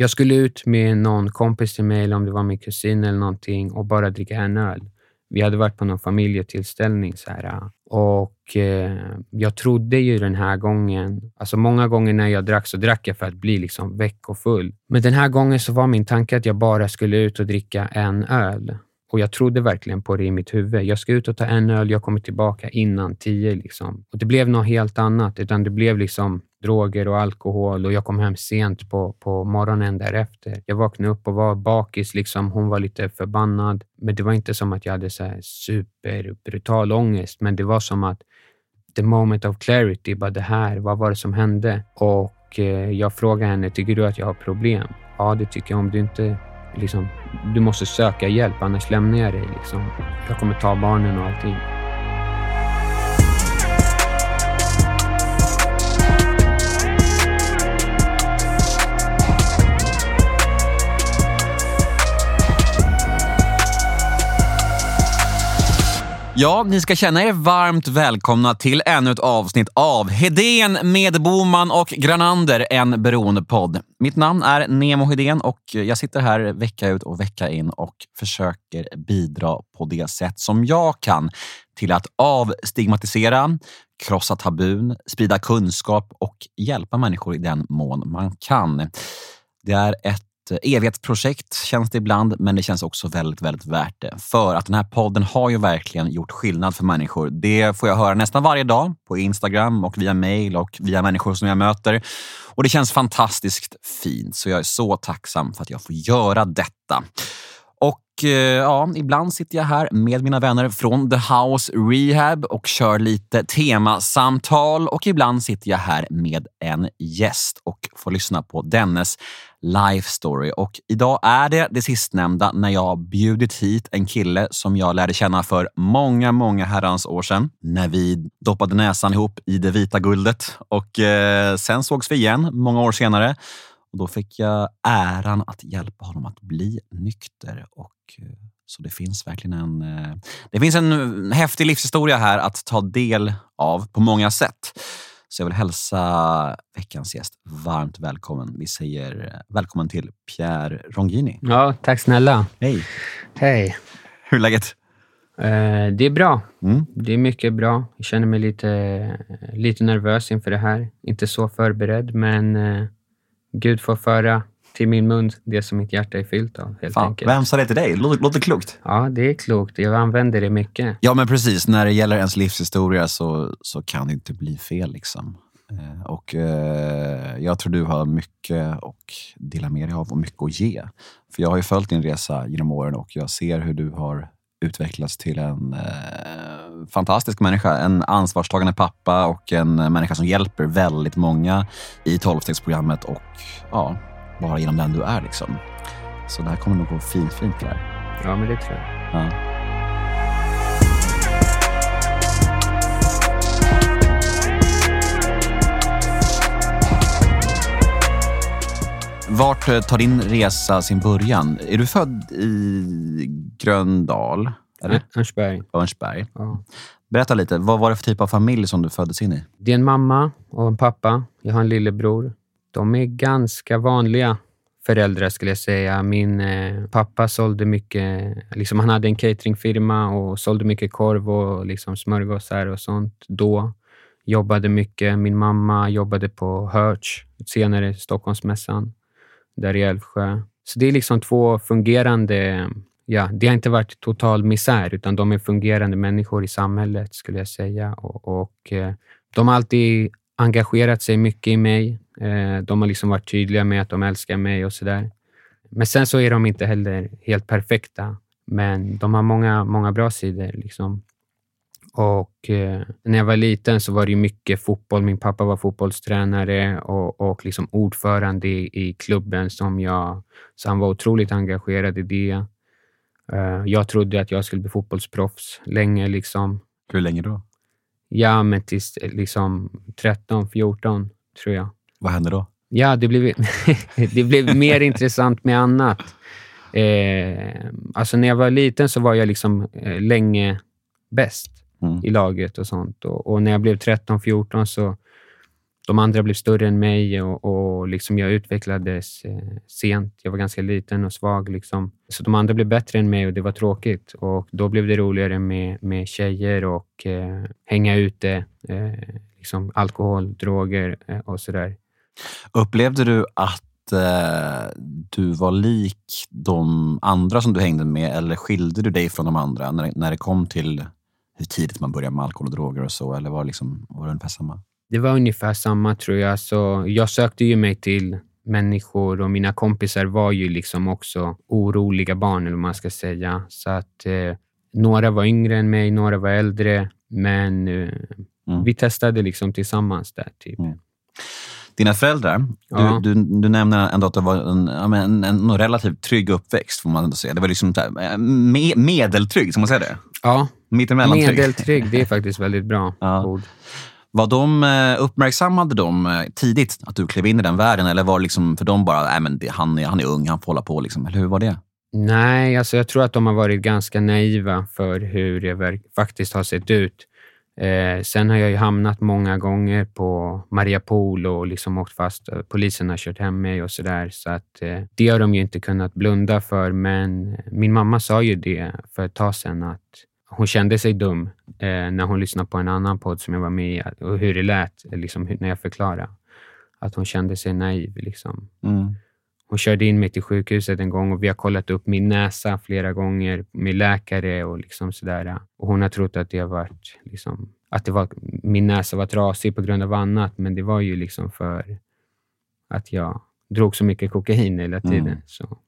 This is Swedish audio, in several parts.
Jag skulle ut med någon kompis till mig, eller om det var min kusin eller någonting, och bara dricka en öl. Vi hade varit på någon familjetillställning. Så här, och eh, Jag trodde ju den här gången... Alltså Många gånger när jag drack så drack jag för att bli liksom väck och full. Men den här gången så var min tanke att jag bara skulle ut och dricka en öl. Och Jag trodde verkligen på det i mitt huvud. Jag ska ut och ta en öl, jag kommer tillbaka innan tio. Liksom. Och Det blev något helt annat, utan det blev liksom droger och alkohol och jag kom hem sent på, på morgonen därefter. Jag vaknade upp och var bakis. Liksom. Hon var lite förbannad, men det var inte som att jag hade så här superbrutal ångest, men det var som att the moment of clarity, bara det här, vad var det som hände? Och eh, jag frågade henne, tycker du att jag har problem? Ja, det tycker jag. Om du inte liksom, du måste söka hjälp, annars lämnar jag dig. Liksom. Jag kommer ta barnen och allting. Ja, ni ska känna er varmt välkomna till ännu ett avsnitt av Hedén med Boman och Granander, en beroendepodd. Mitt namn är Nemo Hedén och jag sitter här vecka ut och vecka in och försöker bidra på det sätt som jag kan till att avstigmatisera, krossa tabun, sprida kunskap och hjälpa människor i den mån man kan. Det är ett Eh, evighetsprojekt känns det ibland, men det känns också väldigt, väldigt värt det. För att den här podden har ju verkligen gjort skillnad för människor. Det får jag höra nästan varje dag på Instagram och via mail och via människor som jag möter. Och det känns fantastiskt fint, så jag är så tacksam för att jag får göra detta. Och eh, ja, ibland sitter jag här med mina vänner från The House Rehab och kör lite temasamtal och ibland sitter jag här med en gäst och får lyssna på dennes life story. Och idag är det det sistnämnda när jag bjudit hit en kille som jag lärde känna för många, många herrans år sedan när vi doppade näsan ihop i det vita guldet. Och eh, sen sågs vi igen många år senare och då fick jag äran att hjälpa honom att bli nykter. Och, eh, så det finns verkligen en, eh, det finns en eh, häftig livshistoria här att ta del av på många sätt. Så jag vill hälsa veckans gäst varmt välkommen. Vi säger eh, välkommen till Pierre Rongini. Ja, tack snälla. Hej. Hej. Hur är läget? Eh, det är bra. Mm. Det är mycket bra. Jag känner mig lite, lite nervös inför det här. Inte så förberedd, men eh, Gud får föra till min mun det som mitt hjärta är fyllt av. Helt Fan, enkelt. Vem sa det till dig? Låter, låter klokt. Ja, det är klokt. Jag använder det mycket. Ja, men precis. När det gäller ens livshistoria så, så kan det inte bli fel. Liksom. Eh, och eh, Jag tror du har mycket att dela med dig av och mycket att ge. För Jag har ju följt din resa genom åren och jag ser hur du har utvecklats till en eh, fantastisk människa. En ansvarstagande pappa och en människa som hjälper väldigt många i tolvstegsprogrammet och ja, bara genom den du är. Liksom. Så det här kommer nog gå fint, fint här. Ja, men det tror jag. Ja. Vart eh, tar din resa sin början? Är du född i Gröndal? Eller? Örnsberg. Örnsberg. Ja. Berätta lite, vad var det för typ av familj som du föddes in i? Det är en mamma och en pappa. Jag har en lillebror. De är ganska vanliga föräldrar skulle jag säga. Min eh, pappa sålde mycket, liksom han hade en cateringfirma och sålde mycket korv och liksom smörgåsar och sånt då. Jobbade mycket. Min mamma jobbade på Hertz, senare Stockholmsmässan, där i Älvsjö. Så det är liksom två fungerande Ja, det har inte varit total misär, utan de är fungerande människor i samhället, skulle jag säga. Och, och eh, De har alltid engagerat sig mycket i mig. Eh, de har liksom varit tydliga med att de älskar mig och sådär. Men sen så är de inte heller helt perfekta, men de har många, många bra sidor. Liksom. Och eh, När jag var liten så var det mycket fotboll. Min pappa var fotbollstränare och, och liksom ordförande i, i klubben som jag... Så han var otroligt engagerad i det. Eh, jag trodde att jag skulle bli fotbollsproffs länge. Liksom. Hur länge då? Ja, men tills liksom 13, 14 tror jag. Vad hände då? Ja, det blev, det blev mer intressant med annat. Eh, alltså när jag var liten så var jag liksom eh, länge bäst Mm. i laget och sånt. Och, och när jag blev 13, 14 så de andra blev större än mig och, och liksom jag utvecklades eh, sent. Jag var ganska liten och svag. Liksom. Så de andra blev bättre än mig och det var tråkigt. Och Då blev det roligare med, med tjejer och eh, hänga ute. Eh, liksom alkohol, droger eh, och sådär. Upplevde du att eh, du var lik de andra som du hängde med eller skilde du dig från de andra när, när det kom till hur tidigt man börjar med alkohol och droger och så? Eller var, liksom, var det ungefär samma? Det var ungefär samma tror jag. Så jag sökte ju mig till människor och mina kompisar var ju liksom också oroliga barn, eller vad man ska säga. Så att eh, några var yngre än mig, några var äldre, men eh, mm. vi testade liksom tillsammans där. Typ. Mm. Dina föräldrar, du, ja. du, du, nämner ändå att det var en, en, en, relativt trygg uppväxt, får man ändå säga. Det var liksom här, me, medeltrygg, ska man säga det? Ja, medeltrygg. Det är faktiskt väldigt bra ja. ord. Var de, eh, uppmärksammade de eh, tidigt att du klev in i den världen eller var det liksom för dem bara, nej men det, han, är, han är ung, han får hålla på? Liksom. Eller hur var det? Nej, alltså jag tror att de har varit ganska naiva för hur det faktiskt har sett ut. Eh, sen har jag ju hamnat många gånger på Mariapol och liksom åkt fast. Polisen har kört hem mig och sådär. Så att, eh, det har de ju inte kunnat blunda för. Men min mamma sa ju det för ett tag sedan att hon kände sig dum eh, när hon lyssnade på en annan podd som jag var med i och hur det lät liksom, när jag förklarade. Att hon kände sig naiv. Liksom. Mm. Hon körde in mig till sjukhuset en gång och vi har kollat upp min näsa flera gånger med läkare och liksom sådär. Och hon har trott att det, varit, liksom, att det var, min näsa var trasig på grund av annat, men det var ju liksom för att jag drog så mycket kokain hela tiden. Mm. Så.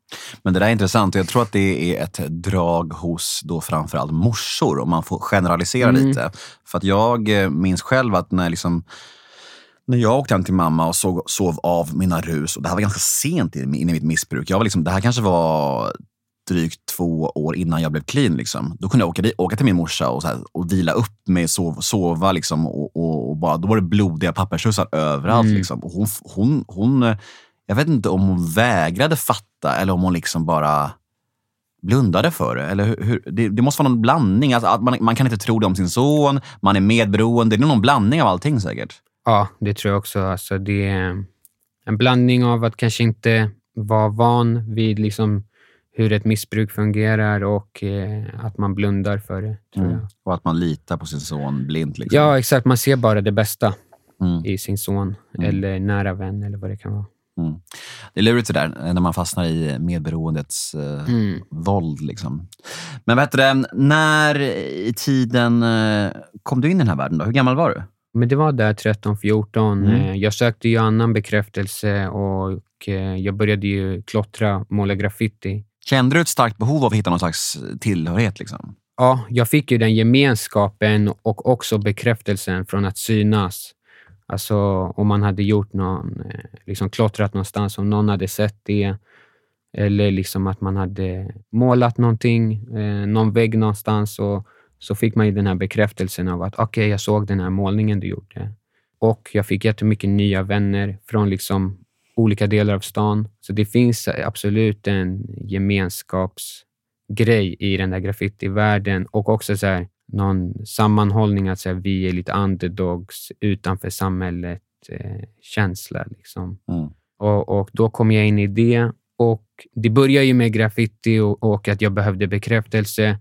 Men det där är intressant och jag tror att det är ett drag hos då framförallt morsor, om man får generalisera mm. lite. För att jag eh, minns själv att när liksom när jag åkte hem till mamma och såg, sov av mina rus, och det här var ganska sent in i mitt missbruk. Jag var liksom, det här kanske var drygt två år innan jag blev clean. Liksom. Då kunde jag åka, åka till min morsa och, så här, och vila upp mig, sov, sova liksom, och, och, och, bara, då var det blodiga pappersrussar överallt. Mm. Liksom. Och hon, hon, hon, jag vet inte om hon vägrade fatta eller om hon liksom bara blundade för det. Eller hur, hur det, det, måste vara någon blandning. Alltså, man, man, kan inte tro det om sin son, man är medberoende. Det är någon blandning av allting säkert. Ja, det tror jag också. Alltså, det är en blandning av att kanske inte vara van vid liksom hur ett missbruk fungerar och eh, att man blundar för det. Tror mm. jag. Och att man litar på sin son blint. Liksom. Ja, exakt. Man ser bara det bästa mm. i sin son mm. eller nära vän eller vad det kan vara. Mm. Det är lurigt det där, när man fastnar i medberoendets eh, mm. våld. Liksom. Men vad det, när i tiden eh, kom du in i den här världen? Då? Hur gammal var du? Men Det var där 13-14. Mm. Eh, jag sökte ju annan bekräftelse och eh, jag började ju klottra, måla graffiti. Kände du ett starkt behov av att hitta någon slags tillhörighet? Liksom? Ja, jag fick ju den gemenskapen och också bekräftelsen från att synas. Alltså om man hade gjort någon, eh, liksom klottrat någonstans, om någon hade sett det. Eller liksom att man hade målat någonting, eh, någon vägg någonstans. Och, så fick man ju den här bekräftelsen av att okej, okay, jag såg den här målningen du gjorde. Och jag fick jättemycket nya vänner från liksom olika delar av stan. Så det finns absolut en gemenskapsgrej i den där graffitivärlden och också så här, någon sammanhållning, att säga, vi är lite underdogs utanför samhället eh. Liksom. Mm. Och, och, då kom jag in i det. Och Det började ju med graffiti och, och, att jag behövde bekräftelse.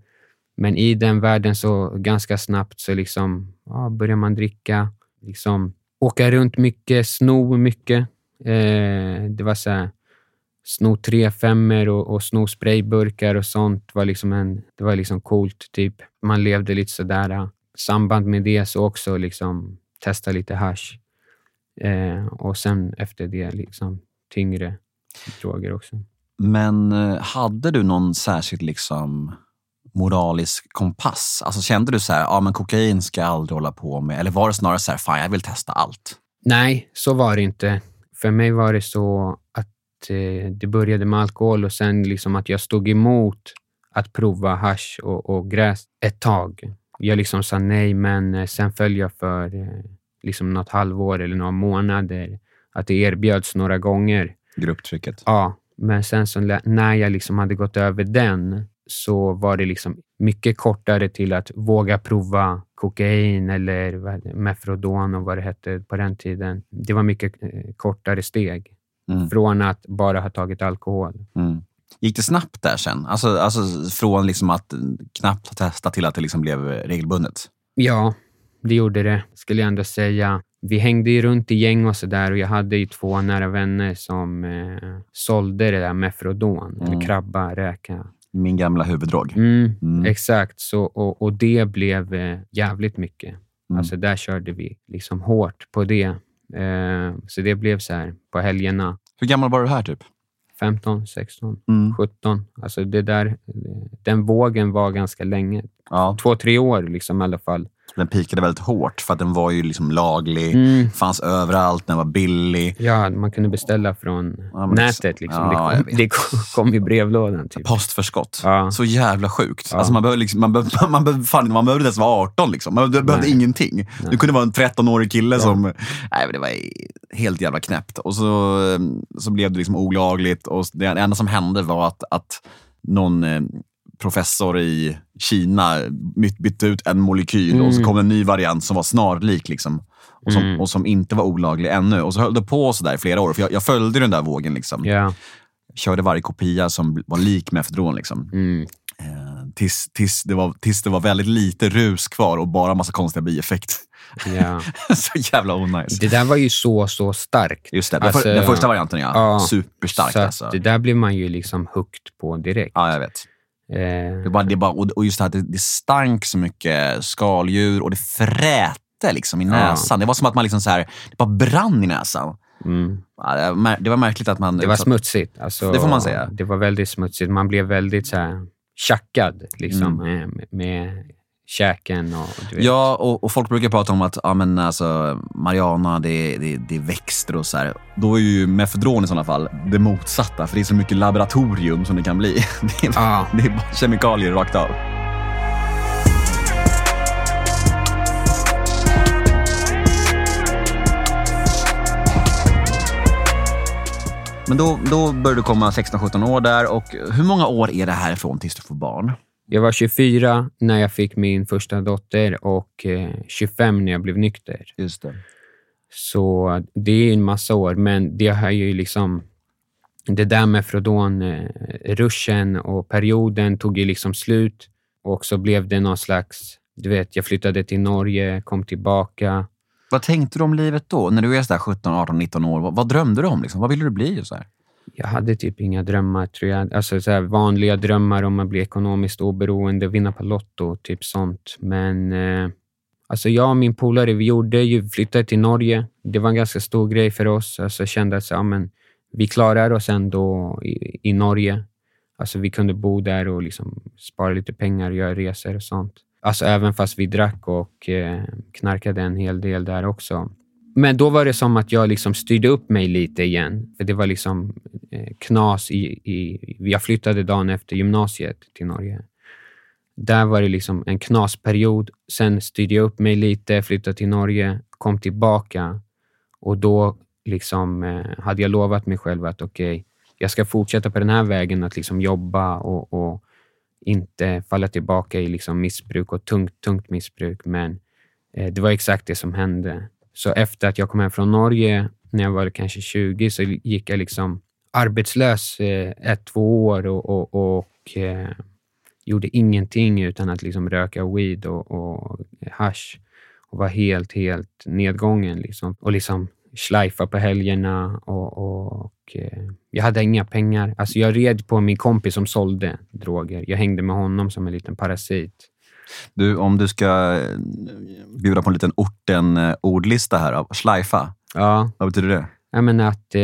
Men i den världen så ganska snabbt så liksom, ja, börjar man dricka, liksom, åka runt mycket, sno mycket. Eh, det var så här, sno tre femmer och, och sno sprayburkar och sånt var liksom, en, det var liksom coolt. Typ. Man levde lite sådär. Samband med det så också liksom testa lite hash. Eh, och sen efter det liksom tyngre droger också. Men eh, hade du någon särskild liksom moralisk kompass? Alltså Kände du så här, ja men kokain ska jag aldrig hålla på med? Eller var det snarare så här, fan jag vill testa allt? Nej, så var det inte. För mig var det så att eh, det började med alkohol och sen liksom att jag stod emot att prova hash och, och gräs ett tag. Jag liksom sa nej, men eh, sen föll jag för eh, liksom något halvår eller några månader. Att det erbjöds några gånger. Grupptrycket? Ja, men sen så när jag liksom hade gått över den så var det liksom mycket kortare till att våga prova kokain eller Mefrodon och vad det hette på den tiden. Det var mycket eh, kortare steg Mm. från att bara ha tagit alkohol. Mm. Gick det snabbt där sen? Alltså, alltså från liksom att knappt ha testat till att det liksom blev regelbundet? Ja, det gjorde det, skulle jag ändå säga. Vi hängde ju runt i gäng och sådär och jag hade ju två nära vänner som eh, sålde det där Mefrodon, Mm. eller krabba, räka. Min gamla huvuddrog. Mm, Mm. Exakt, så, och, och det blev eh, jävligt mycket. Mm. Alltså där körde vi liksom hårt på det. Eh, så det blev så här på helgerna. Hur gammal var du här typ? 15, 16, Mm. 17. Alltså det där, den vågen var ganska länge. Ja, Två, tre år liksom i alla fall. Den pikade väldigt hårt för att den var ju liksom laglig, Mm. fanns överallt, den var billig. Ja, man kunde beställa från Ja, nätet. Liksom. ja, det, kom, det kom, i brevlådan. Typ. Postförskott. Ja. Så jävla sjukt. Alltså man, behövde liksom, man, behövde, man, behövde, fan, man behövde inte ens vara 18. Liksom. Man behövde Nej. ingenting. Du kunde vara en 13-årig kille som... Nej, det var helt jävla knäppt. Och så, så blev det liksom olagligt. Och det enda som hände var att, att någon eh, professor i Kina byt- bytte ut en molekyl och så Mm. kom en ny variant som var snarlik. Liksom. Och, som, Mm. och som inte var olaglig ännu. Och så höll det på så där i flera år. För jag, jag följde den där vågen. Liksom. Ja. Körde varje kopia som var lik mefedron. Liksom. Mm. Eh, tills, tills, det var, tills det var väldigt lite rus kvar och bara massa konstiga bieffekter. ja. så jävla onajs. Det där var ju så, så starkt. Just det, den, Alltså, för, den första varianten ja. ja. Superstark alltså. Det där blev man ju liksom hooked på direkt. Ja, jag vet. Eh, Det bara, det bara, och just det här, det, det stank så mycket skaldjur och det frätte liksom i Ja. näsan. Det var som att man liksom så här, det bara brann i näsan. mm. Ja, det, var, märkligt att man... Det var smutsigt. Alltså, Det får man säga. Det var väldigt smutsigt. Man blev väldigt så här tjackad liksom, Mm. med, med käken och. Ja, och, och folk brukar prata om att ja, men alltså, Mariana, det, det, det är växter och så här. Då är ju mefedron i sådana fall det motsatta, för det är så mycket laboratorium som det kan bli. Det är, Ja. det är bara kemikalier rakt av. Men då, då började du komma 16-17 år där. Och hur många år är det härifrån tills du får barn? Jag var 24 när jag fick min första dotter och eh, 25 när jag blev nykter. Just det. Så det är en massa år, men det har ju liksom... Det där med Frodon-ruschen och perioden tog ju liksom slut och så blev det någon slags... Du vet, jag flyttade till Norge, kom tillbaka. Vad tänkte du om livet då? När du är så där 17, 18, 19 år. Vad, vad drömde du om? Liksom? Vad ville du bli? Och så här? Jag hade typ inga drömmar, tror jag. Alltså så här vanliga drömmar om att bli ekonomiskt oberoende, vinna på Lotto, typ sånt. Men eh, alltså jag och min polare, vi gjorde ju, flyttade till Norge. Det var en ganska stor grej för oss. Alltså jag kände att så, ja, men, vi klarar oss ändå i, i Norge. Alltså vi kunde bo där och liksom spara lite pengar och göra resor och sånt. Alltså även fast vi drack och eh, knarkade en hel del där också. Men då var det som att jag liksom styrde upp mig lite igen. För det var liksom eh, knas i, i... Jag flyttade dagen efter gymnasiet till Norge. Där var det liksom en knasperiod. Sen styrde jag upp mig lite, flyttade till Norge, kom tillbaka och då liksom eh, hade jag lovat mig själv att okej, jag ska fortsätta på den här vägen att liksom jobba och, och inte falla tillbaka i liksom missbruk och tungt, tungt missbruk. Men eh, det var exakt det som hände. Så efter att jag kom hem från Norge, när jag var kanske 20, så gick jag liksom arbetslös eh, ett, två år och, och, och eh, gjorde ingenting utan att liksom röka weed och, och hash och var helt, helt nedgången. Liksom. Och liksom schleifa på helgerna och, och, och jag hade inga pengar. Alltså jag red på min kompis som sålde droger. Jag hängde med honom som en liten parasit. Du, om du ska eh, bjuda på en liten orten-ordlista här. av Schleifa, Ja, vad betyder det? jag menar att eh,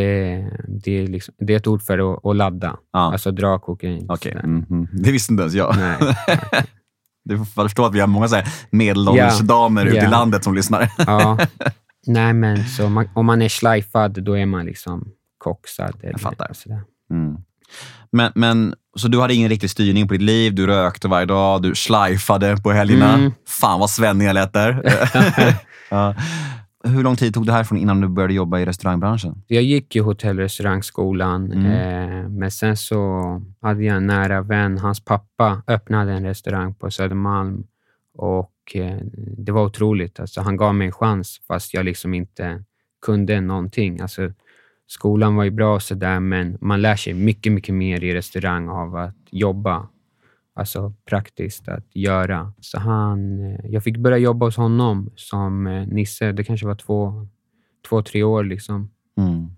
det, är liksom, det är ett ord för att, att ladda. Ja. Alltså dra kokain. Okej, sådär. mhm. det visste inte ens jag. Nej. Du får förstå att vi har många så här medelålders Ja. damer ute i Ja. landet som lyssnar. Ja. Nej, men så man, om man är schleifad, då är man liksom koksad. Eller fattar. Sådär. Mm. Men, men, så du hade ingen riktig styrning på ditt liv, du rökte varje dag, du schleifade på helgerna. Mm. Fan vad svennig jag lät där. ja. hur lång tid tog det här från innan du började jobba i restaurangbranschen? Jag gick ju hotell och restaurangskolan, Mm. eh, men sen så hade jag en nära vän. Hans pappa öppnade en restaurang på Södermalm och eh, det var otroligt. Alltså, han gav mig en chans fast jag liksom inte kunde någonting. Alltså, skolan var ju bra och sådär, men man lär sig mycket, mycket mer i restaurang av att jobba. Alltså praktiskt att göra. Så han, eh, jag fick börja jobba hos honom som eh, Nisse. Det kanske var två, två tre år. liksom. Mm.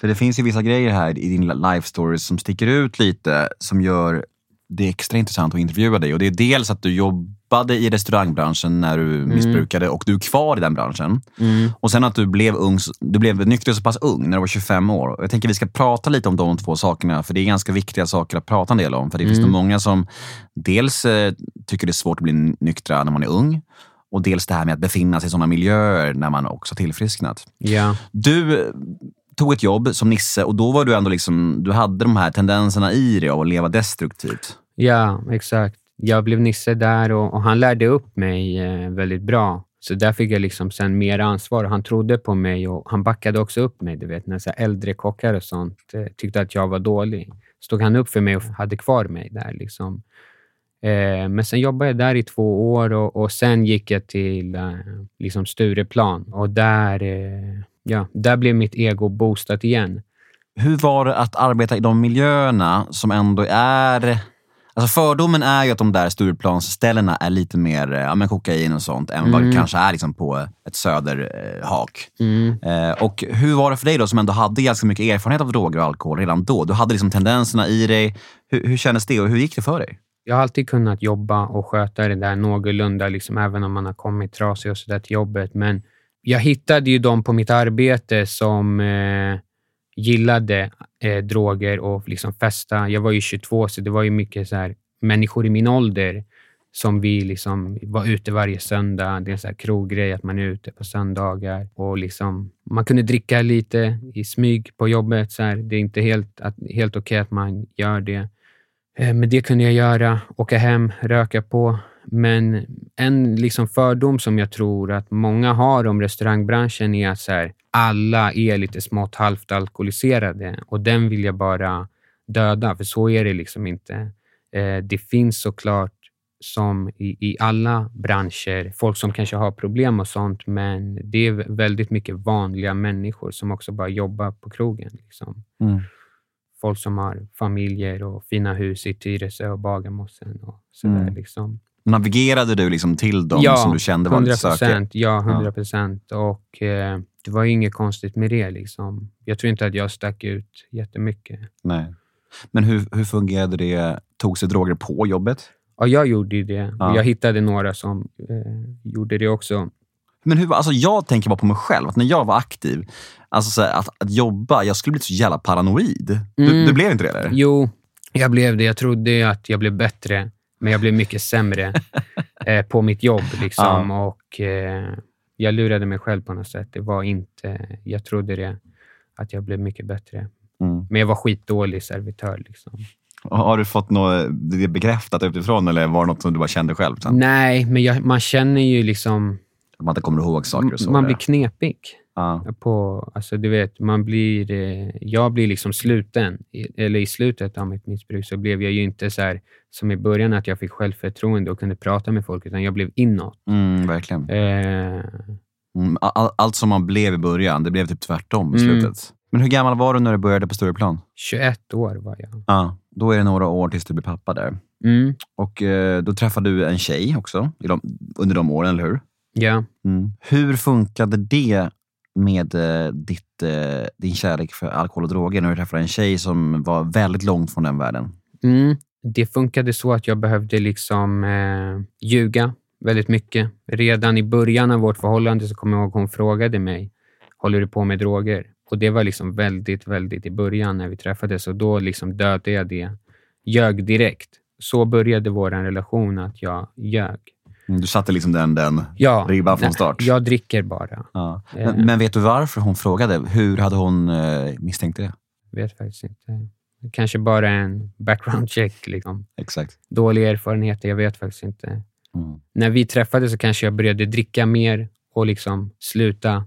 För det finns ju vissa grejer här i din life story som sticker ut lite, som gör det extra intressant att intervjua dig. Och Det är dels att du jobbade i restaurangbranschen när du missbrukade och du är kvar i den branschen. Mm. Och sen att du blev, ung, du blev nykter så pass ung, när du var 25 år. Jag tänker vi ska prata lite om de två sakerna, för det är ganska viktiga saker att prata en del om. För det finns Mm. nog många som dels eh, tycker det är svårt att bli nyktra när man är ung. Och dels det här med att befinna sig i sådana miljöer när man också har tillfrisknat. Ja. Du tog ett jobb som Nisse och då var du ändå liksom, du hade de här tendenserna i dig av att leva destruktivt. ja, exakt. Jag blev Nisse där och, och han lärde upp mig eh, väldigt bra. Så där fick jag liksom sen mer ansvar. Han trodde på mig och han backade också upp mig. Du vet, när så äldre kockar och sånt eh, tyckte att jag var dålig. Stod han upp för mig och hade kvar mig där. Liksom. Eh, men sen jobbade jag där i två år och, och sen gick jag till eh, liksom Stureplan och där, eh, ja, där blev mitt ego boostat igen. Hur var det att arbeta i de miljöerna som ändå är... Alltså fördomen är ju att de där Stureplansställena är lite mer ja, men kokain och sånt än vad det Mm. kanske är liksom på ett söderhak. Mm. Eh, och hur var det för dig då som ändå hade ganska mycket erfarenhet av droger och alkohol redan då? Du hade liksom tendenserna i dig. Hur, hur kändes det och hur gick det för dig? Jag har alltid kunnat jobba och sköta det där någorlunda, liksom, även om man har kommit trasig och så där till jobbet. Men jag hittade ju de på mitt arbete som eh, gillade eh, droger och liksom festa. Jag var ju 22, så det var ju mycket så här, människor i min ålder som vi liksom var ute varje söndag. Det är en så här kroggrej att man är ute på söndagar. Och liksom, man kunde dricka lite i smyg på jobbet. Så här. Det är inte helt, att, helt okej att man gör det. Eh, men det kunde jag göra. Åka hem, röka på. Men en liksom fördom som jag tror att många har om restaurangbranschen är att så här, alla är lite smått halvt alkoholiserade och den vill jag bara döda, för så är det liksom inte. Eh, Det finns såklart som i, i alla branscher, folk som kanske har problem och sånt, men det är väldigt mycket vanliga människor som också bara jobbar på krogen. Liksom folk som har familjer och fina hus i Tyresö och Bagarmossen och sådär. Mm. Liksom. Navigerade du liksom till dem Ja, som du kände var 100 lite sökiga? procent. Ja, 100 procent. Och eh, det var inget konstigt med det. Liksom. Jag tror inte att jag stack ut jättemycket. Nej. Men hur, hur fungerade det? Tog sig droger på jobbet? Ja, jag gjorde det. Ja. Jag hittade några som eh, gjorde det också. Men hur, alltså jag tänker bara på mig själv, att när jag var aktiv, alltså så här, att, att jobba, jag skulle bli så jävla paranoid. Du, Mm. du blev inte det? Eller? Jo, jag blev det. Jag trodde att jag blev bättre, men jag blev mycket sämre eh, på mitt jobb. Liksom. Och eh, Jag lurade mig själv på något sätt. Det var inte... Jag trodde det, att jag blev mycket bättre. Mm. Men jag var skitdålig servitör. Liksom. Har du fått något det bekräftat utifrån eller var det något som du bara kände själv? Sen? Nej, men jag, man känner ju liksom... Att man inte kommer ihåg saker och så? man blir knepig. Ja. På, alltså du vet, man blir, eh, jag blir liksom sluten. I, eller i slutet av mitt missbruk så blev jag ju inte så här som i början att jag fick självförtroende och kunde prata med folk, utan jag blev inåt. mm, verkligen. Eh, Mm, all, allt som man blev i början, det blev typ tvärtom i Mm. slutet. Men hur gammal var du när du började på Stureplan? 21 år var jag. Ja. Då är det några år tills du blir pappa där. Mm, Och eh, då träffade du en tjej också de, under de åren, eller hur? ja. Mm. Hur funkade det med eh, ditt, eh, din kärlek för alkohol och droger när du träffade en tjej som var väldigt långt från den världen? Mm. Det funkade så att jag behövde liksom eh, ljuga väldigt mycket. Redan i början av vårt förhållande så kommer jag ihåg hon frågade mig, håller du på med droger? Och det var liksom väldigt, väldigt i början när vi träffades och då liksom dödade jag det. Ljög direkt. Så började vår relation, att jag ljög. Mm, Du satte liksom den, den Ja, ribban från start? Jag dricker bara. Ja. Eh. Men, men vet du varför hon frågade? Hur hade hon eh, misstänkt det? Vet faktiskt inte. Kanske bara en background check. Liksom. Exakt. Dåliga erfarenheter, jag vet faktiskt inte. Mm. när vi träffades så kanske jag började dricka mer och liksom sluta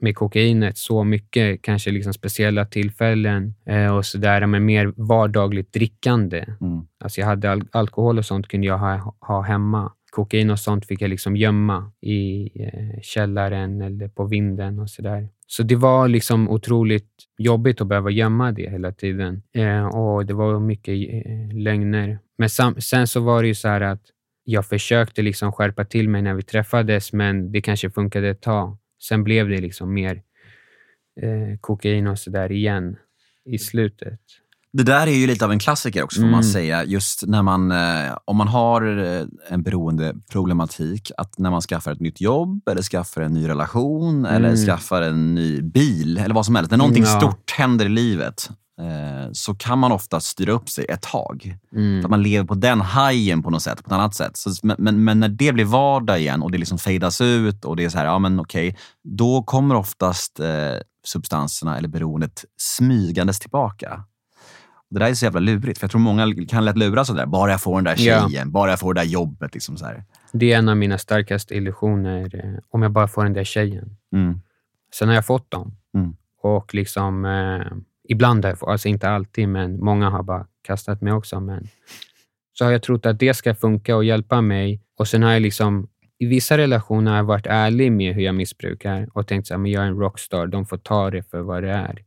med kokainet så mycket, kanske liksom speciella tillfällen eh, och sådär, men mer vardagligt drickande. Mm. Alltså jag hade al alkohol och sånt kunde jag ha, ha hemma. Kokain och sånt fick jag liksom gömma i eh, källaren eller på vinden och sådär. Så det var liksom otroligt jobbigt att behöva gömma det hela tiden. Eh, och Det var mycket eh, lögner. Men sam- sen så var det ju så här att jag försökte liksom skärpa till mig när vi träffades, men det kanske funkade ett tag. Sen blev det liksom mer eh, kokain och sådär igen i slutet. Det där är ju lite av en klassiker också, får Mm. man säga. Just när man, eh, om man har eh, en beroendeproblematik, att när man skaffar ett nytt jobb, eller skaffar en ny relation, eller Mm. skaffar en ny bil, eller vad som helst. När någonting Ja. stort händer i livet, eh, så kan man ofta styra upp sig ett tag. Mm. Att man lever på den hajen på något sätt, på ett annat sätt. Så, men, men, när det blir vardag igen och det liksom fejdas ut och det är så här, ja men okej, då kommer oftast eh, substanserna eller beroendet smygandes tillbaka. Det där är så jävla lurigt, för jag tror många kan lätt luras sådär. Bara jag får den där tjejen, bara jag får det där jobbet. Liksom så här. Det är en av mina starkaste illusioner, eh, om jag bara får den där tjejen. Mm. Sen har jag fått dem. Mm. Och liksom, eh, ibland har jag fått, alltså inte alltid, men många har bara kastat mig också. Men så har jag trott att det ska funka och hjälpa mig. Och sen har jag liksom, i vissa relationer har jag varit ärlig med hur jag missbrukar och tänkt att jag är en rockstar, de får ta det för vad det är.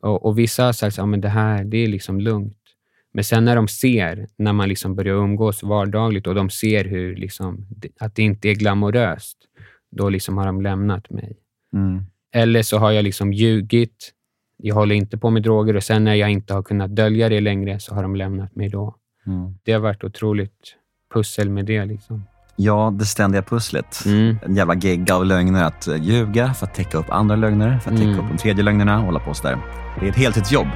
Och, och vissa har sagt att det här det är liksom lugnt. Men sen när de ser, när man liksom börjar umgås vardagligt och de ser hur liksom, att det inte är glamoröst, då liksom har de lämnat mig. Mm. Eller så har jag liksom ljugit. Jag håller inte på med droger och sen när jag inte har kunnat dölja det längre så har de lämnat mig då. Mm. Det har varit otroligt pussel med det. Liksom. Ja, det ständiga pusslet. Mm. En jävla gegga av lögner. Att eh, ljuga för att täcka upp andra lögner, för att täcka Mm. upp de tredje lögnerna och hålla på sådär. Det är ett heltidsjobb.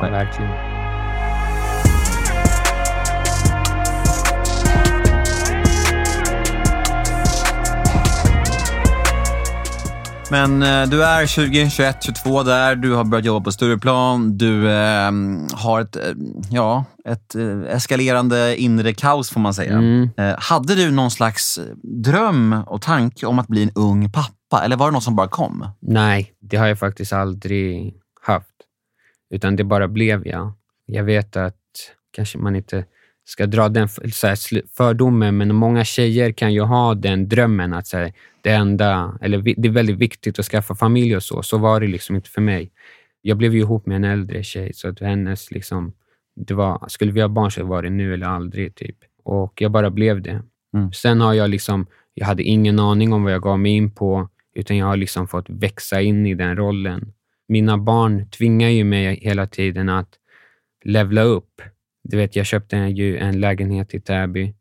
Ja, verkligen. Men eh, du är 20, 21, 22 där. Du har börjat jobba på Stureplan. Du eh, har ett, eh, ja, ett eh, eskalerande inre kaos får man säga. Mm. Eh, hade du någon slags dröm och tanke om att bli en ung pappa? Eller var det något som bara kom? Nej, det har jag faktiskt aldrig haft. Utan det bara blev jag. Jag vet att kanske man inte ska dra den fördomen, men många tjejer kan ju ha den drömmen att så här, det enda, eller det är väldigt viktigt att skaffa familj och så. Så var det liksom inte för mig. Jag blev ju ihop med en äldre tjej, så att hennes liksom, det var, skulle vi ha barn så var det nu eller aldrig. typ. Och jag bara blev det. Mm. Sen har jag liksom, jag hade ingen aning om vad jag gav mig in på, utan jag har liksom fått växa in i den rollen. Mina barn tvingar ju mig hela tiden att levla upp. Du vet, jag köpte ju en lägenhet i Täby.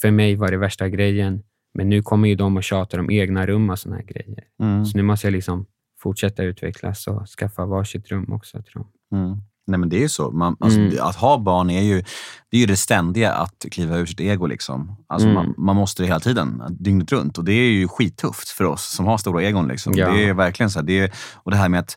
För mig var det värsta grejen. Men nu kommer ju de och tjatar om egna rum och såna här grejer. Mm. Så nu måste jag liksom fortsätta utvecklas och skaffa varsitt rum också. Tror jag. Mm. Nej, men det är ju så. Man, alltså, Mm. Att ha barn är ju det, är ju det ständiga, att kliva ur sitt ego. Liksom. Alltså, Mm. man, man måste det hela tiden, dygnet runt. Och det är ju skittufft för oss som har stora egon. Liksom. Ja. Det är verkligen så. Här, det är, och det här med att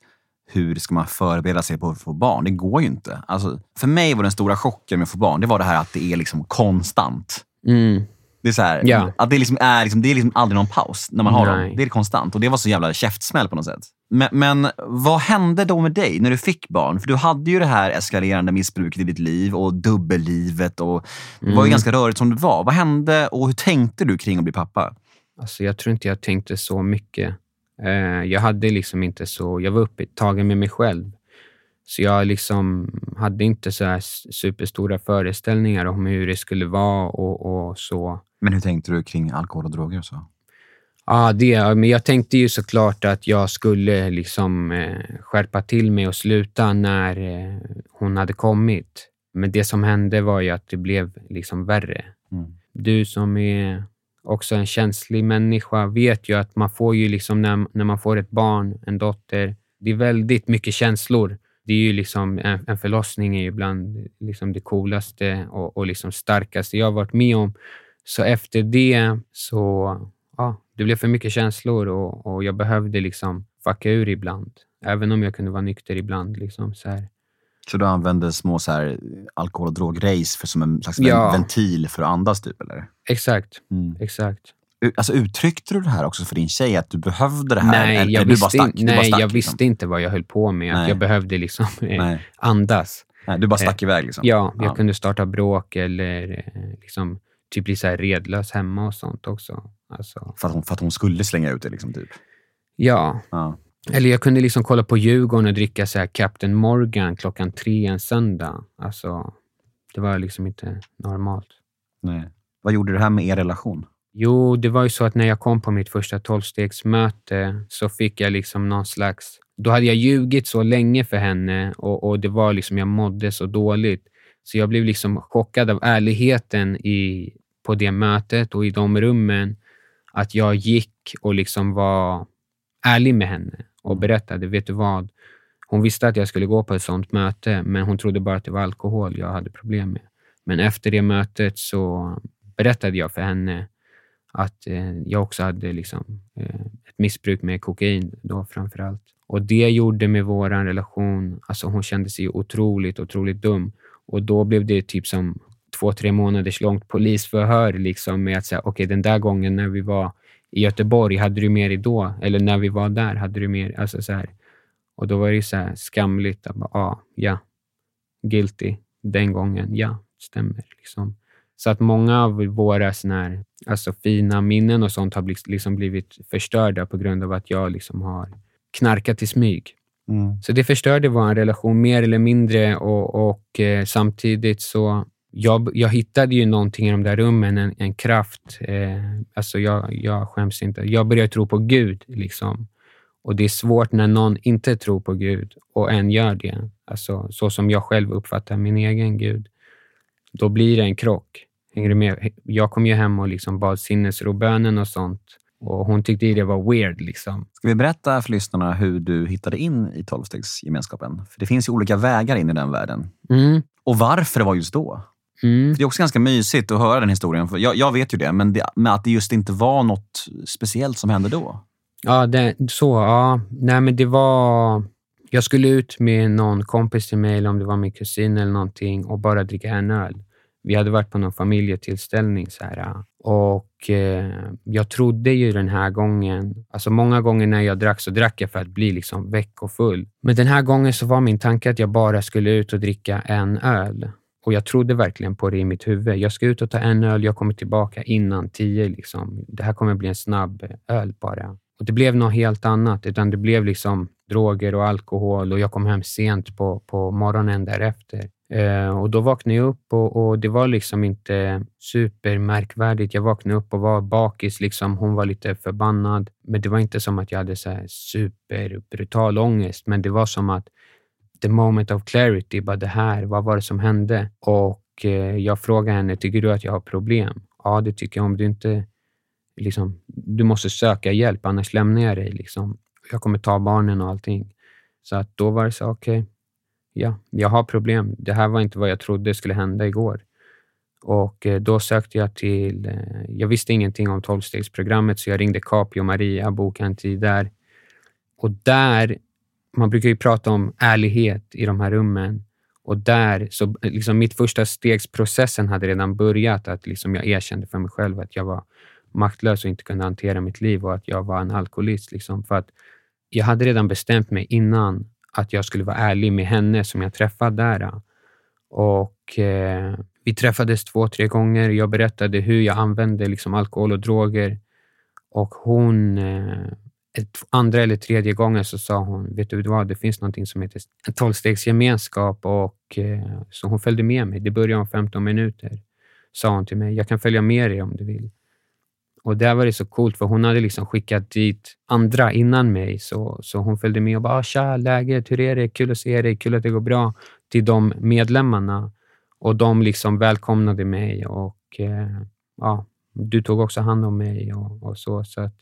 hur ska man förbereda sig på att få barn? Det går ju inte. Alltså, för mig var den stora chocken med att få barn, det var det här att det är liksom konstant. Mm. Det är, så här, Ja. att det, liksom är, liksom, det är liksom aldrig någon paus när man har Nej. dem. Det är konstant. Och det var så jävla käftsmäll på något sätt. Men, men vad hände då med dig när du fick barn? För du hade ju det här eskalerande missbruket i ditt liv och dubbellivet. Och det var ju Mm. ganska rörigt som det var. Vad hände och hur tänkte du kring att bli pappa? Alltså, jag tror inte jag tänkte så mycket. Eh, jag hade liksom inte så... Jag var upptagen med mig själv. Så jag liksom hade inte så superstora föreställningar om hur det skulle vara och, och så. Men hur tänkte du kring alkohol och droger? och Så? Ja, det. Men jag tänkte ju såklart att jag skulle liksom eh, skärpa till mig och sluta när eh, hon hade kommit. Men det som hände var ju att det blev liksom värre. Mm. Du som är också en känslig människa vet ju att man får ju liksom när, när man får ett barn, en dotter, det är väldigt mycket känslor. Det är ju liksom, en, en förlossning är ju bland liksom det coolaste och, och liksom starkaste jag har varit med om. Så efter det så, ja, det blev för mycket känslor och, och jag behövde liksom fucka ur ibland. Även om jag kunde vara nykter ibland. Liksom, så här. Så du använde små så här, alkohol och drograce för, som en slags Ja. ventil för att andas? Typ, eller? Exakt, Mm. exakt. Alltså, uttryckte du det här också för din tjej, att du behövde det här? Nej, eller, jag, eller visste, stack, in, nej stack, jag liksom? visste inte vad jag höll på med. Att jag behövde liksom eh, andas. Nej, du bara stack iväg? Liksom. Ja, jag Ja. kunde starta bråk eller eh, liksom, typ bli så här redlös hemma och sånt också. Alltså, För, att hon, för att hon skulle slänga ut det? Liksom, typ. ja, ja. eller jag kunde liksom kolla på Djurgården och dricka så här Captain Morgan klockan tre en söndag. Alltså, det var liksom inte normalt. Nej. Vad gjorde det här med er relation? Jo, det var ju så att när jag kom på mitt första tolvstegsmöte så fick jag liksom någon slags... Då hade jag ljugit så länge för henne och, och det var liksom, jag mådde så dåligt. Så jag blev liksom chockad av ärligheten i, på det mötet och i de rummen. Att jag gick och liksom var ärlig med henne och berättade, vet du vad? Hon visste att jag skulle gå på ett sånt möte, men hon trodde bara att det var alkohol jag hade problem med. Men efter det mötet så berättade jag för henne att eh, jag också hade liksom, eh, ett missbruk med kokain då framför allt. Och det gjorde med vår relation, alltså hon kände sig otroligt, otroligt dum. Och då blev det typ som två, tre månaders långt polisförhör liksom med att säga, okej den där gången när vi var i Göteborg, hade du med dig då? Eller när vi var där, hade du med alltså så här. Och då var det så här skamligt att bara, ah, ja, guilty den gången, ja, stämmer. Liksom. Så att många av våra såna här, alltså fina minnen och sånt har liksom blivit förstörda på grund av att jag liksom har knarkat i smyg. Mm. Så det förstörde vår relation mer eller mindre och, och eh, samtidigt så jag, jag hittade ju någonting i de där rummen, en, en kraft. Eh, alltså jag, jag skäms inte. Jag började tro på Gud. liksom. Och det är svårt när någon inte tror på Gud och en gör det. Alltså, så som jag själv uppfattar min egen Gud. Då blir det en krock. Hänger du med? Jag kom ju hem och liksom bad sinnesrobönen och sånt. Och hon tyckte det var weird. Liksom. Ska vi berätta för lyssnarna hur du hittade in i tolvstegsgemenskapen? För det finns ju olika vägar in i den världen. Mm, Och varför det var just då? Mm. Det är också ganska mysigt att höra den historien. För jag, jag vet ju det, men, det, att det just inte var något speciellt som hände då. Ja, det, så. Ja. Nej, men det var... Jag skulle ut med någon kompis till mig, eller om det var min kusin eller någonting, och bara dricka en öl. Vi hade varit på någon familjetillställning. Så här, och eh, Jag trodde ju den här gången... Alltså Många gånger när jag drack så drack jag för att bli liksom väck och full. Men den här gången så var min tanke att jag bara skulle ut och dricka en öl. Och Jag trodde verkligen på det i mitt huvud. Jag ska ut och ta en öl, jag kommer tillbaka innan tio. Liksom. Det här kommer bli en snabb öl bara. Och Det blev något helt annat, utan det blev liksom droger och alkohol och jag kom hem sent på, på morgonen därefter. Eh, och Då vaknade jag upp och, och det var liksom inte supermärkvärdigt. Jag vaknade upp och var bakis. Liksom. Hon var lite förbannad, men det var inte som att jag hade så här superbrutal ångest, men det var som att the moment of clarity, bara det här, vad var det som hände? Och eh, jag frågade henne, tycker du att jag har problem? Ja, det tycker jag. Om du inte liksom, du måste söka hjälp, annars lämnar jag dig. Liksom. Jag kommer ta barnen och allting. Så att då var det så, okej, ja, jag har problem. Det här var inte vad jag trodde skulle hända igår. Och eh, då sökte jag till, eh, jag visste ingenting om tolvstegsprogrammet, så jag ringde Capio Maria, bokade en tid där. Och där, man brukar ju prata om ärlighet i de här rummen. Och där, så liksom mitt första stegsprocessen hade redan börjat. Att liksom jag erkände för mig själv att jag var maktlös och inte kunde hantera mitt liv och att jag var en alkoholist. Liksom, för att jag hade redan bestämt mig innan att jag skulle vara ärlig med henne som jag träffade där. Och eh, Vi träffades två, tre gånger. Jag berättade hur jag använde liksom, alkohol och droger. Och hon, eh, ett, andra eller tredje gången så sa hon, vet du vad, det finns någonting som heter tolvstegsgemenskap. Och, eh, så hon följde med mig. Det började om 15 minuter, sa hon till mig. Jag kan följa med dig om du vill. Och där var det så coolt, för hon hade liksom skickat dit andra innan mig. Så, så hon följde med och bara, ah, “Tja, läget? Hur är det? Kul att se dig. Kul att det går bra.” till de medlemmarna. Och de liksom välkomnade mig och eh, ja, du tog också hand om mig och, och så. så att,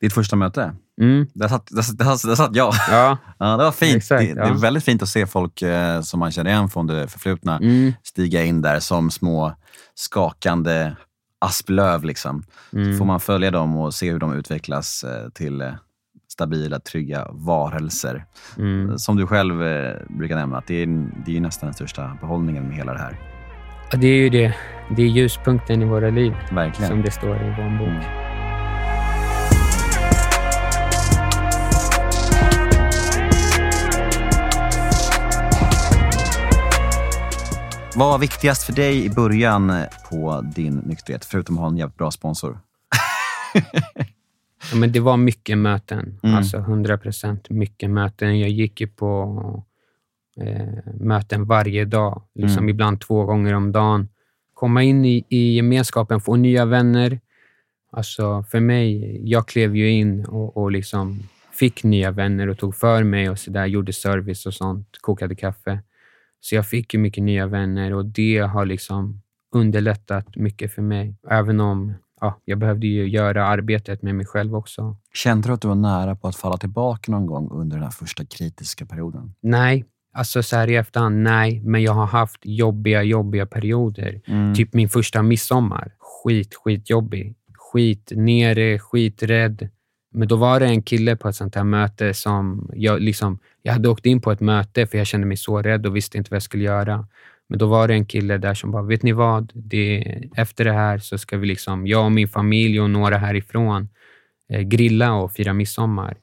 ditt första möte? mm, Där satt, där, där, där satt jag. ja, Ja, det var fint. Exakt, det, det är ja. väldigt fint att se folk eh, som man känner igen från det förflutna mm, stiga in där som små skakande asplöv. Liksom. mm, Så får man följa dem och se hur de utvecklas eh, till eh, stabila, trygga varelser. mm. Som du själv eh, brukar nämna, att det är, det är nästan den största behållningen med hela det här. Ja, Det är ju det. Det är ljuspunkten i våra liv, Verkligen. som det står i vår bok. Vad var viktigast för dig i början på din nykterhet, förutom att ha en jävligt bra sponsor? ja, men det var mycket möten. Mm. Alltså 100 procent mycket möten. Jag gick ju på eh, möten varje dag, liksom mm. ibland två gånger om dagen. Komma in i, i gemenskapen, få nya vänner. Alltså för mig, jag klev ju in och, och liksom fick nya vänner och tog för mig och så där, gjorde service och sånt, kokade kaffe. Så jag fick ju mycket nya vänner och det har liksom underlättat mycket för mig. Även om ja, jag behövde ju göra arbetet med mig själv också. Kände du att du var nära på att falla tillbaka någon gång under den här första kritiska perioden? Nej, alltså så här i efterhand, nej. Men jag har haft jobbiga, jobbiga perioder. Mm. Typ min första midsommar. Skit, skitjobbig. Skit nere, skiträdd. Men då var det en kille på ett sånt här möte som jag liksom, jag hade åkt in på ett möte för jag kände mig så rädd och visste inte vad jag skulle göra. Men då var det en kille där som bara, vet ni vad? Det, efter det här så ska vi, liksom, jag och min familj och några härifrån, eh, grilla och fira midsommar.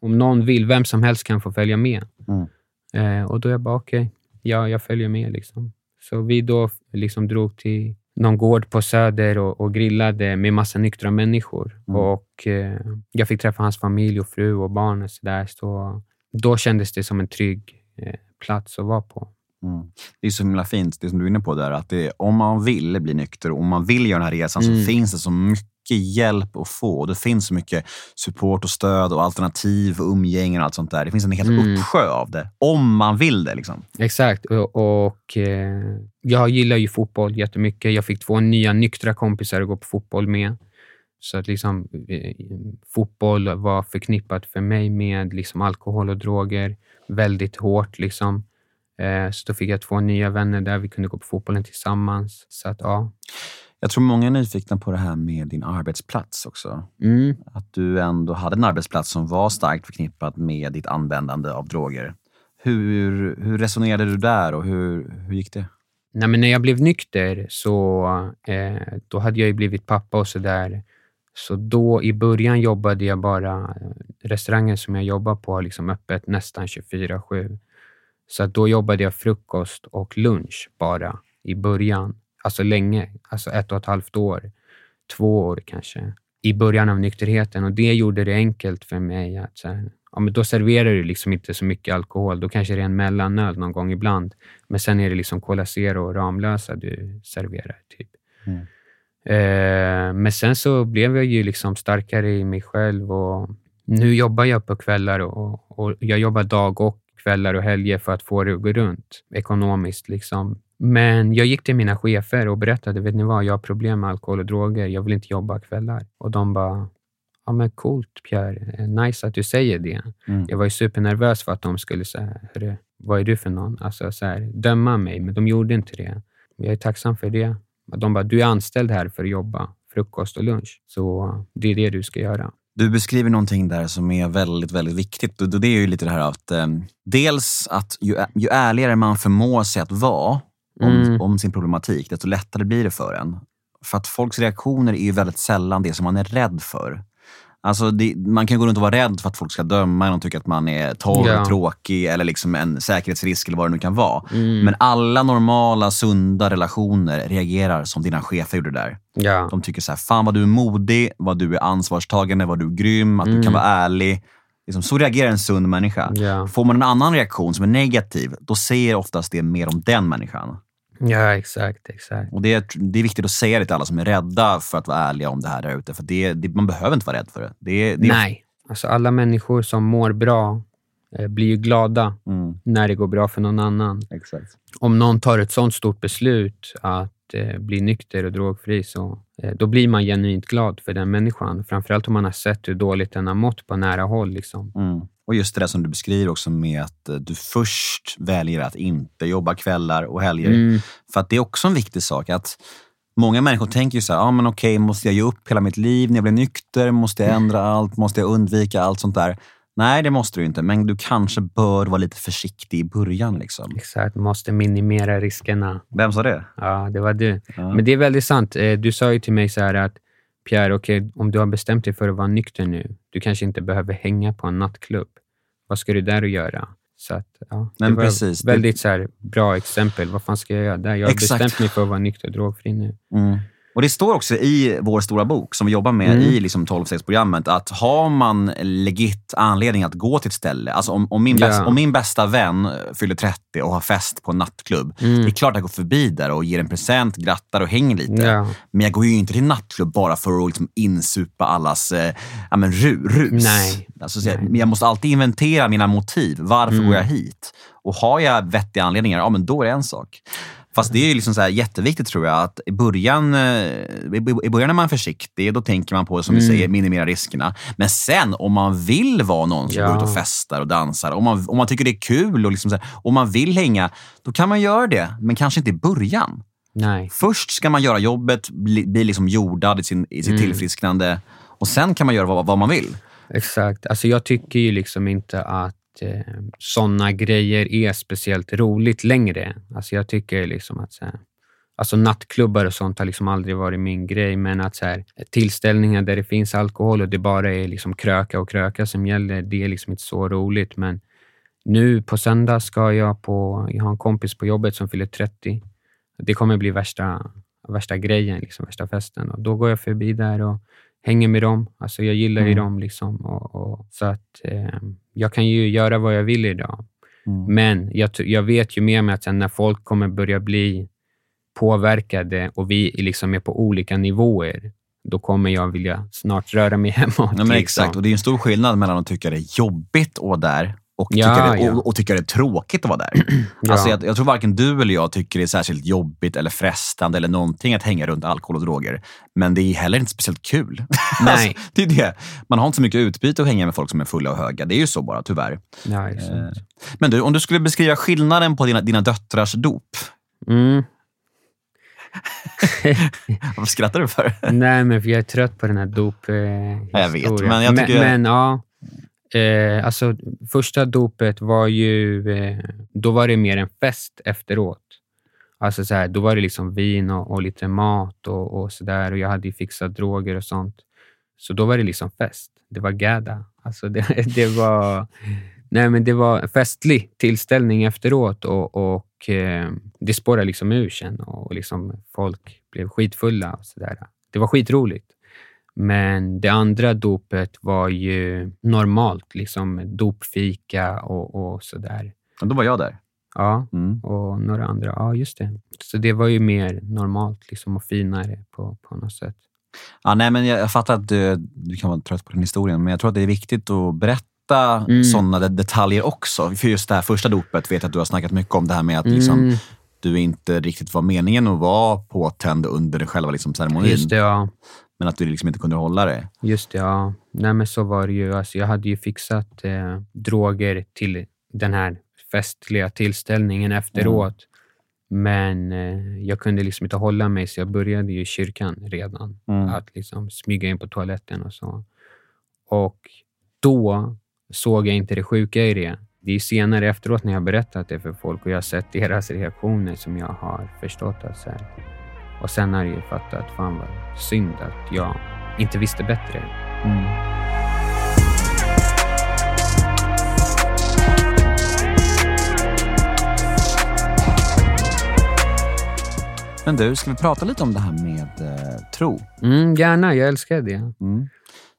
Om någon vill, vem som helst kan få följa med. Mm. Eh, och då jag bara, okej, okay, ja, jag följer med. Liksom. Så vi då liksom drog till någon gård på Söder och, och grillade med massa nyktra människor. Mm. Och eh, Jag fick träffa hans familj och fru och barn. Och så där. Så då kändes det som en trygg eh, plats att vara på. Mm. Det är så himla fint, det som du är inne på där, att det, om man vill bli nykter och om man vill göra den här resan mm. så finns det så mycket hjälp att få. Det finns så mycket support och stöd och alternativ och umgängen och allt sånt där. Det finns en hel mm. uppsjö av det, om man vill det. Liksom. Exakt. Och, och eh, Jag gillar ju fotboll jättemycket. Jag fick två nya nyktra kompisar att gå på fotboll med. Så att liksom, eh, fotboll var förknippat för mig med liksom alkohol och droger väldigt hårt. Liksom. Eh, så då fick jag två nya vänner där. Vi kunde gå på fotbollen tillsammans. Så att, ja. Jag tror många är nyfikna på det här med din arbetsplats också. Mm. Att du ändå hade en arbetsplats som var starkt förknippad med ditt användande av droger. Hur, hur resonerade du där och hur, hur gick det? Nej, men när jag blev nykter så eh, då hade jag ju blivit pappa och sådär. Så då i början jobbade jag bara, eh, restaurangen som jag jobbar på har liksom öppet nästan 24-7. Så då jobbade jag frukost och lunch bara i början. Alltså länge, alltså ett och ett halvt år, två år kanske, i början av nykterheten. Och Det gjorde det enkelt för mig. att så här, ja, men Då serverar du liksom inte så mycket alkohol. Då kanske det är en mellanöl någon gång ibland. Men sen är det liksom Cola Zero och Ramlösa du serverar. typ. Mm. Eh, men sen så blev jag ju liksom starkare i mig själv och nu jobbar jag på kvällar och, och jag jobbar dag och kvällar och helger för att få det att gå runt ekonomiskt. Liksom. Men jag gick till mina chefer och berättade, vet ni vad, jag har problem med alkohol och droger. Jag vill inte jobba kvällar. Och de bara, ja men coolt Pierre, nice att du säger det. Mm. Jag var ju supernervös för att de skulle säga, vad är du för någon? Alltså så här, döma mig, men de gjorde inte det. Jag är tacksam för det. De bara, du är anställd här för att jobba frukost och lunch, så det är det du ska göra. Du beskriver någonting där som är väldigt, väldigt viktigt. Och det är ju lite det här att eh, dels att ju, ju ärligare man förmår sig att vara om, mm. om sin problematik, desto lättare blir det för en. För att folks reaktioner är ju väldigt sällan det som man är rädd för. Alltså det, man kan gå runt och vara rädd för att folk ska döma en och tycka att man är torr, ja. tråkig eller liksom en säkerhetsrisk eller vad det nu kan vara. Mm. Men alla normala, sunda relationer reagerar som dina chefer gjorde där. Ja. De tycker så här, fan vad du är modig, vad du är ansvarstagande, vad du är grym, att mm. du kan mm. vara ärlig. Liksom, så reagerar en sund människa. Ja. Får man en annan reaktion som är negativ, då säger oftast det mer om den människan. Ja, exakt. exakt. Och det, är, det är viktigt att säga det till alla som är rädda för att vara ärliga om det här där ute. För det, det, man behöver inte vara rädd för det. det, det Nej. Alltså alla människor som mår bra eh, blir ju glada mm. när det går bra för någon annan. Exakt. Om någon tar ett sånt stort beslut att eh, bli nykter och drogfri, så, eh, då blir man genuint glad för den människan. Framförallt om man har sett hur dåligt den har mått på nära håll. Liksom. Mm. Och just det där som du beskriver också med att eh, du först väljer att inte jobba kvällar och helger. Mm. För att det är också en viktig sak. att Många människor tänker ju så här, ah, men okej, måste jag ge upp hela mitt liv när jag blir nykter? Måste jag ändra mm. allt? Måste jag undvika allt sånt där? Nej, det måste du inte, men du kanske bör vara lite försiktig i början. Liksom. Exakt, måste minimera riskerna. Vem sa det? Ja, det var du. Ja. Men det är väldigt sant. Eh, du sa ju till mig så här att Pierre, okay, om du har bestämt dig för att vara nykter nu, du kanske inte behöver hänga på en nattklubb. Vad ska du där och göra? Så att, ja, Men det var precis, väldigt så här, bra exempel. Vad fan ska jag göra där? Jag har Exakt. bestämt mig för att vara nykter och drogfri nu. Mm. Och Det står också i vår stora bok som vi jobbar med Mm. i liksom 12-stegsprogrammet att har man legit anledning att gå till ett ställe, alltså om, om, min, Ja. bäst, om min bästa vän fyller 30 och har fest på en nattklubb, Mm. det är klart att jag går förbi där och ger en present, grattar och hänger lite. Ja. Men jag går ju inte till nattklubb bara för att liksom insupa allas eh, ja, men ru, rus. Nej. Alltså, så jag, jag måste alltid inventera mina motiv. Varför Mm. går jag hit? Och har jag vettiga anledningar, ja men då är det en sak. Fast det är ju liksom så jätteviktigt tror jag att i början, eh, i början är man försiktig. Då tänker man på, som vi Mm. säger, minimera riskerna. Men sen om man vill vara någon som Ja. går ut och festar och dansar, om man, om man tycker det är kul och liksom så här, om man vill hänga, då kan man göra det. Men kanske inte i början. Nej. Först ska man göra jobbet, bli, bli liksom jordad i, sin, i sitt Mm. tillfrisknande och sen kan man göra vad, vad man vill. Exakt. Alltså jag tycker ju liksom inte att eh, sådana grejer är speciellt roligt längre. Alltså jag tycker liksom att så här, alltså nattklubbar och sånt har liksom aldrig varit min grej, men att så här, tillställningar där det finns alkohol och det bara är liksom kröka och kröka som gäller, det är liksom inte så roligt. Men nu på söndag ska jag på, jag har en kompis på jobbet som fyller 30. Det kommer bli värsta, värsta grejen, liksom, värsta festen. Och då går jag förbi där och hänger med dem. Alltså jag gillar ju Mm. dem. Liksom, och, och, så att eh, jag kan ju göra vad jag vill idag. Mm. Men jag, jag vet ju med mig att sen när folk kommer börja bli påverkade och vi liksom är på olika nivåer, då kommer jag vilja snart röra mig hemåt. Ja, men liksom. exakt. Och det är en stor skillnad mellan att tycka det är jobbigt att vara där och, Ja, tycka, det, ja. och, och tycka det är tråkigt att vara där. Ja. Alltså, jag, jag tror varken du eller jag tycker det är särskilt jobbigt eller frestande eller någonting att hänga runt alkohol och droger. Men det är heller inte speciellt kul. Nej. alltså, det är det. Man har inte så mycket utbyte att hänga med folk som är fulla och höga. Det är ju så bara, tyvärr. Ja. Eh, Men du, om du skulle beskriva skillnaden på dina, dina döttrars dop. Mm. Vad skrattar du för? Nej, men för jag är trött på den här dop eh, Ja, jag vet, men jag tycker- Men, men ja, eh, alltså första dopet var ju, eh, då var det mer en fest efteråt. Alltså så här, då var det liksom vin och, och lite mat och, och sådär och jag hade ju fixat droger och sånt. Så då var det liksom fest. Det var gada. Alltså det, det var... Nej, men det var festlig tillställning efteråt och, och eh, det spårade liksom ur sen och liksom folk blev skitfulla och sådär. Det var skitroligt. Men det andra dopet var ju normalt, liksom dopfika och, och sådär. Då var jag där. Ja, Mm. och några andra. Ja, just det. Så det var ju mer normalt liksom och finare på, på något sätt. Ja, nej, men jag, jag fattar att du, du kan vara trött på den historien, men jag tror att det är viktigt att berätta Mm. sådana de- detaljer också. För just det här första dopet vet jag att du har snackat mycket om det här med att liksom, Mm, du inte riktigt var meningen att vara påtänd under själva liksom, ceremonin, just det, ja. Men att du liksom inte kunde hålla det. Just det, ja. Nej, men så var det ju. Alltså, jag hade ju fixat eh, droger till den här festliga tillställningen efteråt. Men eh, jag kunde liksom inte hålla mig, så jag började ju i kyrkan redan. Mm. Att liksom smyga in på toaletten och så. Och då såg jag inte det sjuka i det. Det är senare efteråt när jag berättat det för folk och jag har sett deras reaktioner som jag har förstått att så här. Och sen har jag ju fattat, fan vad synd att jag inte visste bättre. Men du, ska vi prata lite om det här med eh, tro? Mm, gärna, jag älskar det. Mm.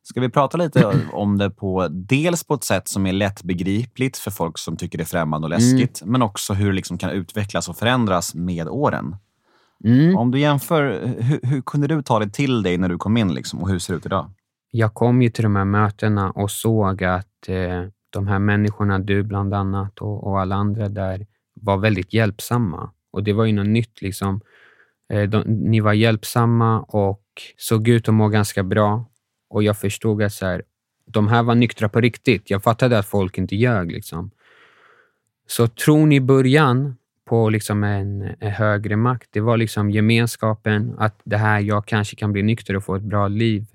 Ska vi prata lite om det på dels på ett sätt som är lättbegripligt för folk som tycker det är främmande och läskigt, men också hur det liksom kan utvecklas och förändras med åren. Mm. Om du jämför, hur, hur kunde du ta det till dig när du kom in liksom, och hur ser det ut idag? Jag kom ju till de här mötena och såg att eh, de här människorna, du bland annat och, och alla andra där, var väldigt hjälpsamma. Och det var ju något nytt. liksom. Eh, de, ni var hjälpsamma och såg ut att må ganska bra. Och jag förstod att så här, de här var nyktra på riktigt. Jag fattade att folk inte ljög. Liksom. Så tron i början på liksom en, en högre makt, det var liksom gemenskapen, att det här, jag kanske kan bli nykter och få ett bra liv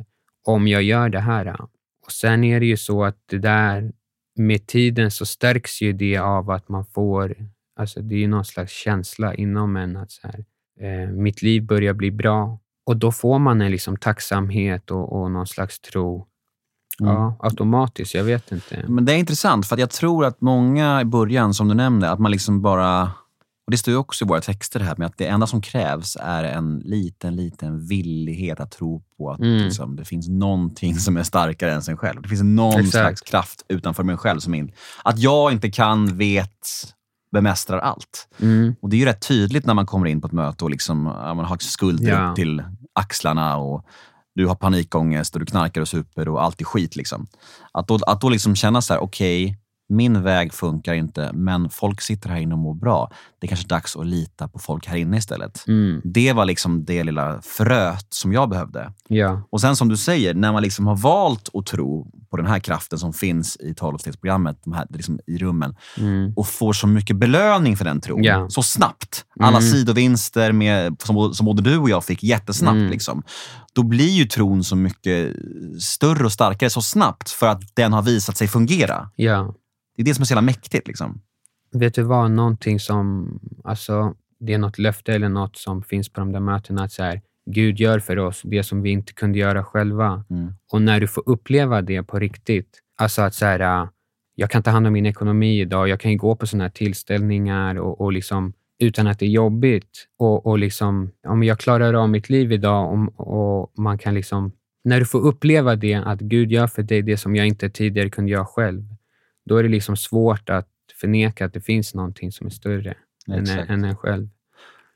om jag gör det här. Och Sen är det ju så att det där, med tiden så stärks ju det av att man får, alltså det är ju någon slags känsla inom en att så här, eh, mitt liv börjar bli bra. Och då får man en liksom tacksamhet och, och någon slags tro. Ja, automatiskt. Jag vet inte. Men det är intressant, för att jag tror att många i början, som du nämnde, att man liksom bara... Och Det står ju också i våra texter här med att det enda som krävs är en liten, liten villighet att tro på att Mm. liksom, det finns någonting som är starkare än sig själv. Det finns någon Exakt. slags kraft utanför mig själv. som in, Att jag inte kan, vet, bemästrar allt. Mm. Och Det är ju rätt tydligt när man kommer in på ett möte och liksom, man har skulder Ja. upp till axlarna och du har panikångest och du knarkar och super och allt är skit. Liksom. Att då, att då liksom känna så här, okej, min väg funkar inte, men folk sitter här inne och mår bra. Det är kanske är dags att lita på folk här inne istället. Mm. Det var liksom det lilla fröet som jag behövde. Ja. Och sen som du säger, när man liksom har valt att tro på den här kraften som finns i tolvstegsprogrammet, de här, liksom i rummen, Mm. och får så mycket belöning för den tron Ja. så snabbt. Alla Mm. sidovinster med, som, som både du och jag fick jättesnabbt. Mm. Liksom. Då blir ju tron så mycket större och starkare så snabbt för att den har visat sig fungera. ja. Det är det som är så jävla mäktigt. Liksom. Vet du vad? Någonting som... Alltså, det är något löfte eller något som finns på de där mötena. Att så här, Gud gör för oss det som vi inte kunde göra själva. Mm. Och när du får uppleva det på riktigt. Alltså att så här, äh, jag kan ta hand om min ekonomi idag. Jag kan gå på såna här tillställningar och, och liksom, utan att det är jobbigt. Och, och liksom, om jag klarar av mitt liv idag om, och man kan liksom... När du får uppleva det, att Gud gör för dig det som jag inte tidigare kunde göra själv, då är det liksom svårt att förneka att det finns någonting som är större än, Exakt. än en själv.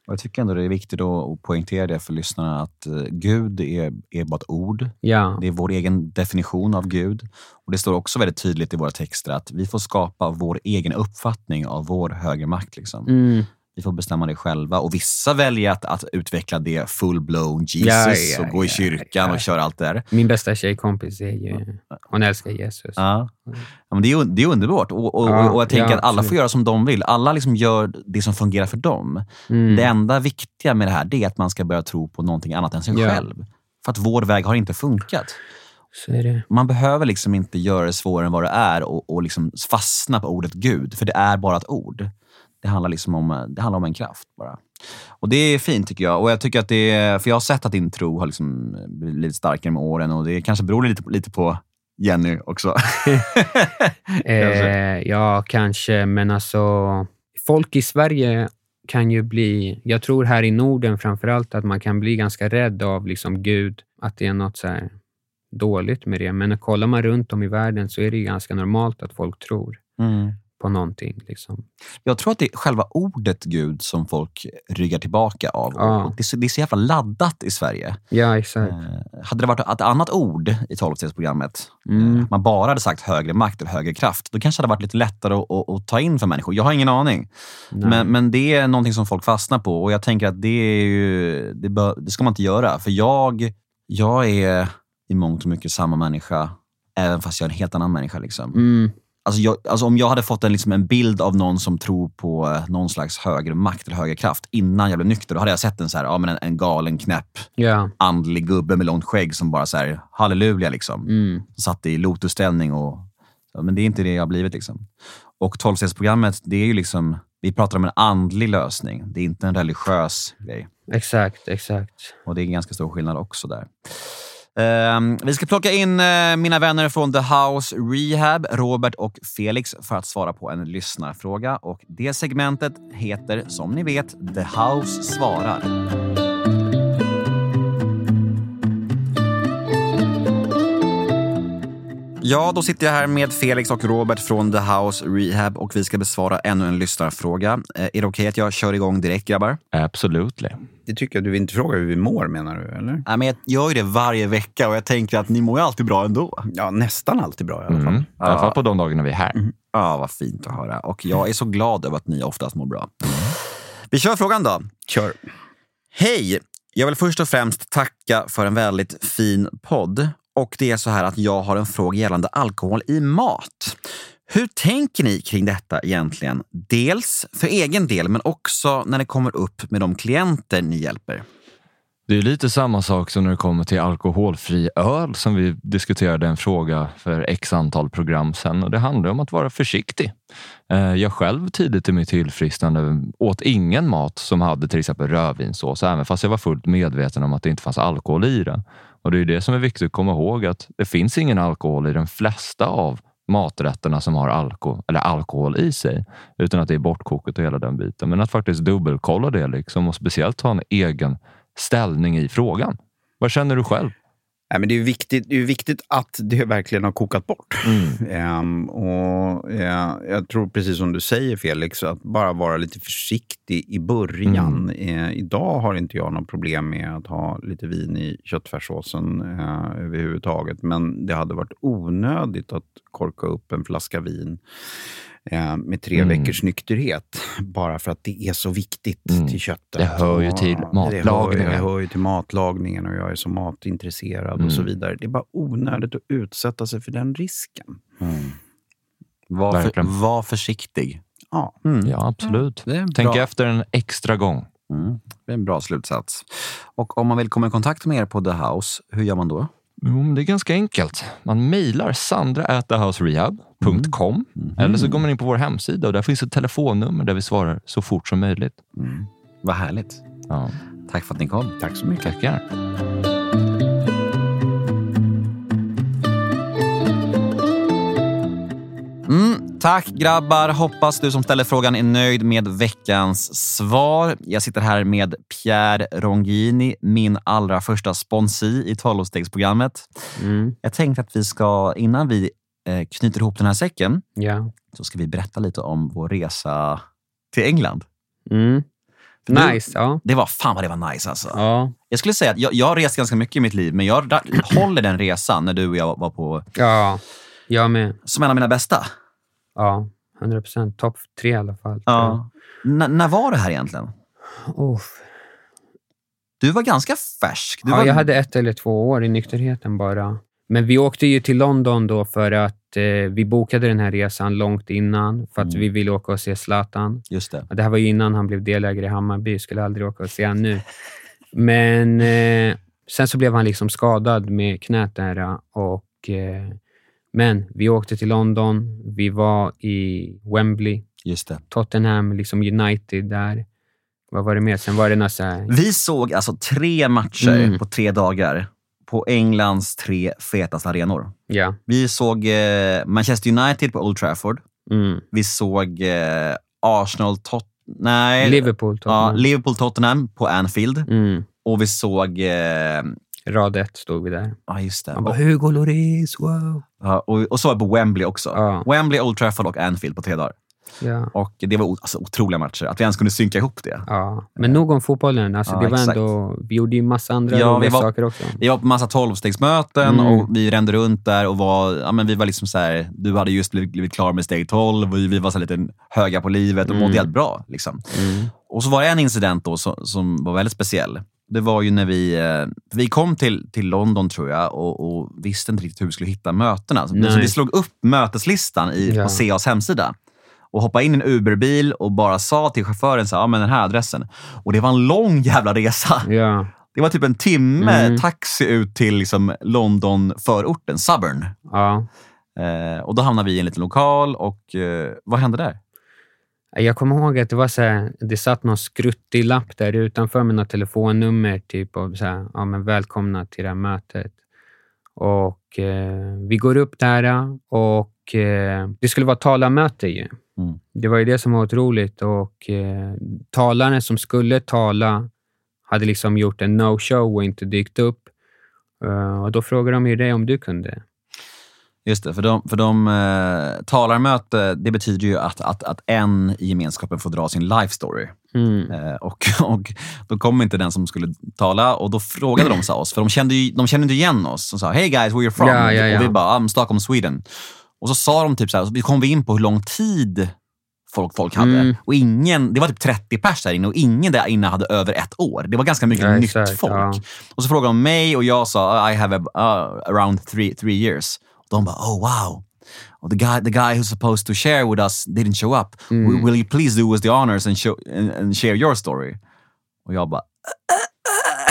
Och jag tycker ändå det är viktigt att att poängtera det för lyssnarna att eh, Gud är, är bara ett ord. Ja, Det är vår egen definition av Gud. Och Det står också väldigt tydligt i våra texter att vi får skapa vår egen uppfattning av vår högre makt. Liksom. mm, Vi får bestämma det själva. Och Vissa väljer att, att utveckla det full-blown Jesus Ja, ja, och gå i kyrkan och köra allt det där. min bästa tjejkompis är ju... Hon älskar Jesus. Ja. Men det, är, det är underbart. Och, och, och jag tänker att alla får göra som de vill. Alla liksom gör det som fungerar för dem. Mm. Det enda viktiga med det här är att man ska börja tro på någonting annat än sig själv. För att vår väg har inte funkat. Man behöver liksom inte göra det svårare än vad det är och, och liksom fastna på ordet Gud, för det är bara ett ord. Det handlar, liksom om, det handlar om en kraft bara. Och Det är fint tycker jag. Och jag tycker att det är, för jag har sett att din tro har liksom blivit starkare med åren och det kanske beror lite, lite på Jenny också. Eh, ja, kanske, men alltså folk i Sverige kan ju bli, jag tror här i Norden framför allt, att man kan bli ganska rädd av liksom Gud, att det är något så dåligt med det. Men kollar man runt om i världen så är det ganska normalt att folk tror Mm. På någonting. Liksom. Jag tror att det är själva ordet Gud som folk ryggar tillbaka av. Ja. Det, är så, det är så jävla laddat i Sverige. Ja, exakt. Eh, hade det varit ett annat ord i tolvstegsprogrammet, Mm. eh, att man bara hade sagt högre makt eller högre kraft, då kanske det hade varit lite lättare att, att, att ta in för människor. Jag har ingen aning. Nej. Men, men det är någonting som folk fastnar på och jag tänker att det, är ju, det, bör, det ska man inte göra. För jag, jag är i mångt och mycket samma människa, även fast jag är en helt annan människa. Liksom. Mm. Alltså jag, alltså om jag hade fått en, liksom en bild av någon som tror på eh, någon slags högre makt eller högre kraft innan jag blev nykter, då hade jag sett en, så här, ja, men en, en galen, knäpp, Ja. andlig gubbe med långt skägg som bara så här, halleluja. Liksom. Mm. Satt i lotusställning. Och, ja, men det är inte det jag har blivit. Liksom. Och tolvstegsprogrammet, det är ju liksom, vi pratar om en andlig lösning. Det är inte en religiös grej. Exakt, exakt. Och det är en ganska stor skillnad också där. Ehm, vi ska plocka in eh, mina vänner från The House Rehab, Robert och Felix, för att svara på en lyssnarfråga. Och det segmentet heter, som ni vet, The House svarar. Ja, då sitter jag här med Felix och Robert från The House Rehab och vi ska besvara ännu en lyssnarfråga. Eh, är det okej att jag kör igång direkt, grabbar? Absolutely. Det tycker jag du vill inte fråga hur vi mår menar du, eller? Nej, men jag gör ju det varje vecka och jag tänker att ni mår ju alltid bra ändå. Ja, nästan alltid bra i alla fall. Mm. I alla fall på de dagarna vi är här. Ja, vad fint att höra. Och jag är så glad över att ni oftast mår bra. Vi kör frågan då. Kör. Hej! Jag vill först och främst tacka för en väldigt fin podd. Och det är så här att jag har en fråga gällande alkohol i mat. Hur tänker ni kring detta egentligen? Dels för egen del, men också när det kommer upp med de klienter ni hjälper. Det är lite samma sak som när det kommer till alkoholfri öl som vi diskuterade en fråga för x antal program sen och det handlar om att vara försiktig. Eh, jag själv tidigt i mitt tillfrisknande åt ingen mat som hade till exempel rödvinssås även fast jag var fullt medveten om att det inte fanns alkohol i den. Och det är det som är viktigt att komma ihåg att det finns ingen alkohol i de flesta av maträtterna som har alkohol, eller alkohol i sig, utan att det är bortkokat och hela den biten. Men att faktiskt dubbelkolla det liksom och speciellt ha en egen ställning i frågan. Vad känner du själv? Nej, men det är viktigt, det är viktigt att det verkligen har kokat bort. Mm. Ehm, och, eh, jag tror precis som du säger Felix, att bara vara lite försiktig i början. Mm. Eh, idag har inte jag något problem med att ha lite vin i köttfärssåsen eh, överhuvudtaget. Men det hade varit onödigt att korka upp en flaska vin eh, med tre Mm. veckors nykterhet. Bara för att det är så viktigt Mm. till köttet. Det hör ju till hör, matlagningen. det hör ju till matlagningen och jag är så matintresserad och så Mm. vidare. Det är bara onödigt att utsätta sig för den risken. Var, för, var försiktig. Ja. Mm. Ja, absolut. Tänk bra- efter en extra gång. Mm. Det är en bra slutsats. Och om man vill komma i kontakt med er på The House, hur gör man då? Jo, det är ganska enkelt. Man mejlar sandra.thehouserehab.com eller så går man in på vår hemsida och där finns ett telefonnummer där vi svarar så fort som möjligt. Vad härligt. Ja, Tack för att ni kom. Tack så mycket. tackar. Mm, tack grabbar. Hoppas du som ställer frågan är nöjd med veckans svar. Jag sitter här med Pierre Rongini, min allra första sponsi i 12-stegsprogrammet. Mm. Jag tänkte att vi ska, innan vi knyter ihop den här säcken, Ja. så ska vi berätta lite om vår resa till England. Mm. Nice. Ja. Det var fan vad det var nice alltså. Ja. Jag skulle säga att jag, jag har rest ganska mycket i mitt liv, men jag håller den resan när du och jag var på, ja. Jag med. som en av mina bästa. Ja. 100 procent. Topp tre i alla fall. Ja. N- när var det här egentligen? Oh. Du var ganska färsk. Du Ja, var... jag hade ett eller två år i nykterheten bara. Men vi åkte ju till London då för att eh, vi bokade den här resan långt innan för att Mm. vi ville åka och se Zlatan. Just det. Och Det här var innan han blev delägare i Hammarby. Skulle aldrig åka och se han nu. Men eh, sen så blev han liksom skadad med knät där. Och, eh, men vi åkte till London. Vi var i Wembley, Just det. Tottenham, liksom United där. Vad var det mer? Sen var det något så här... Vi såg alltså tre matcher Mm. på tre dagar på Englands tre fetaste arenor. Ja. Vi såg eh, Manchester United på Old Trafford. Mm. Vi såg eh, Arsenal, Tot... Nej. Liverpool, Ja, Tottenham. Liverpool, Tottenham på Anfield. Mm. Och vi såg... Eh, Rad ett stod vi där. ja, just det. Man bara, Hugo Lloris, wow. ja, och, och så var vi på Wembley också. Ja. Wembley, Old Trafford och Anfield på tre dagar. Ja. Och det var alltså, otroliga matcher. Att vi ens kunde synka ihop det. Ja. Men nog om fotbollen. Alltså, Ja, det var exakt. ändå, vi gjorde ju massa andra Ja, vi var- saker också. Vi var på massa tolvstegsmöten Mm. och vi rände runt där och var, ja, men vi var liksom så här, du hade just blivit, blivit klar med steg 12 och vi var så lite höga på livet och Mm. mådde helt bra. Liksom. Mm. Och så var det en incident då som, som var väldigt speciell. Det var ju när vi, eh, vi kom till, till London tror jag och, och visste inte riktigt hur vi skulle hitta mötena. Så Nej. vi slog upp möteslistan i, Ja. på CAs hemsida och hoppade in i en Uberbil och bara sa till chauffören så här, men den här adressen. Och det var en lång jävla resa. Ja. Det var typ en timme Mm. taxi ut till liksom London-förorten, Southern. ja. Eh, och då hamnade vi i en liten lokal och eh, vad hände där? Jag kommer ihåg att det var så här, det satt någon skruttig lapp där utanför med något telefonnummer. Typ och så här, ja, men välkomna till det här mötet. Och eh, vi går upp där och eh, det skulle vara talarmöte ju. Mm. Det var ju det som var otroligt och eh, talaren som skulle tala hade liksom gjort en no-show och inte dykt upp. Eh, och då frågade de ju dig om du kunde. Just det, för de, för de eh, talarmöte, det betyder ju att, att, att en i gemenskapen får dra sin life story. Mm. Eh, och, och Då kom inte den som skulle tala och då frågade de oss, för de kände, ju, de kände inte igen oss. De sa “Hey guys, where you from?” Ja, ja, ja. och vi bara “I'm Stockholm, Sweden”. Och så sa de typ så här, så kom vi in på hur lång tid folk, folk hade. Mm. Och ingen, det var typ 30 pers där inne och ingen där inne hade över ett år. Det var ganska mycket Ja, nytt exakt, folk. ja. Och så frågade de mig och jag sa I have a, uh, around three, three years. Och de bara oh wow. Och the guy, the guy who's supposed to share with us didn't show up. Mm. Will, will you please do us the honors and, show, and, and share your story? Och jag bara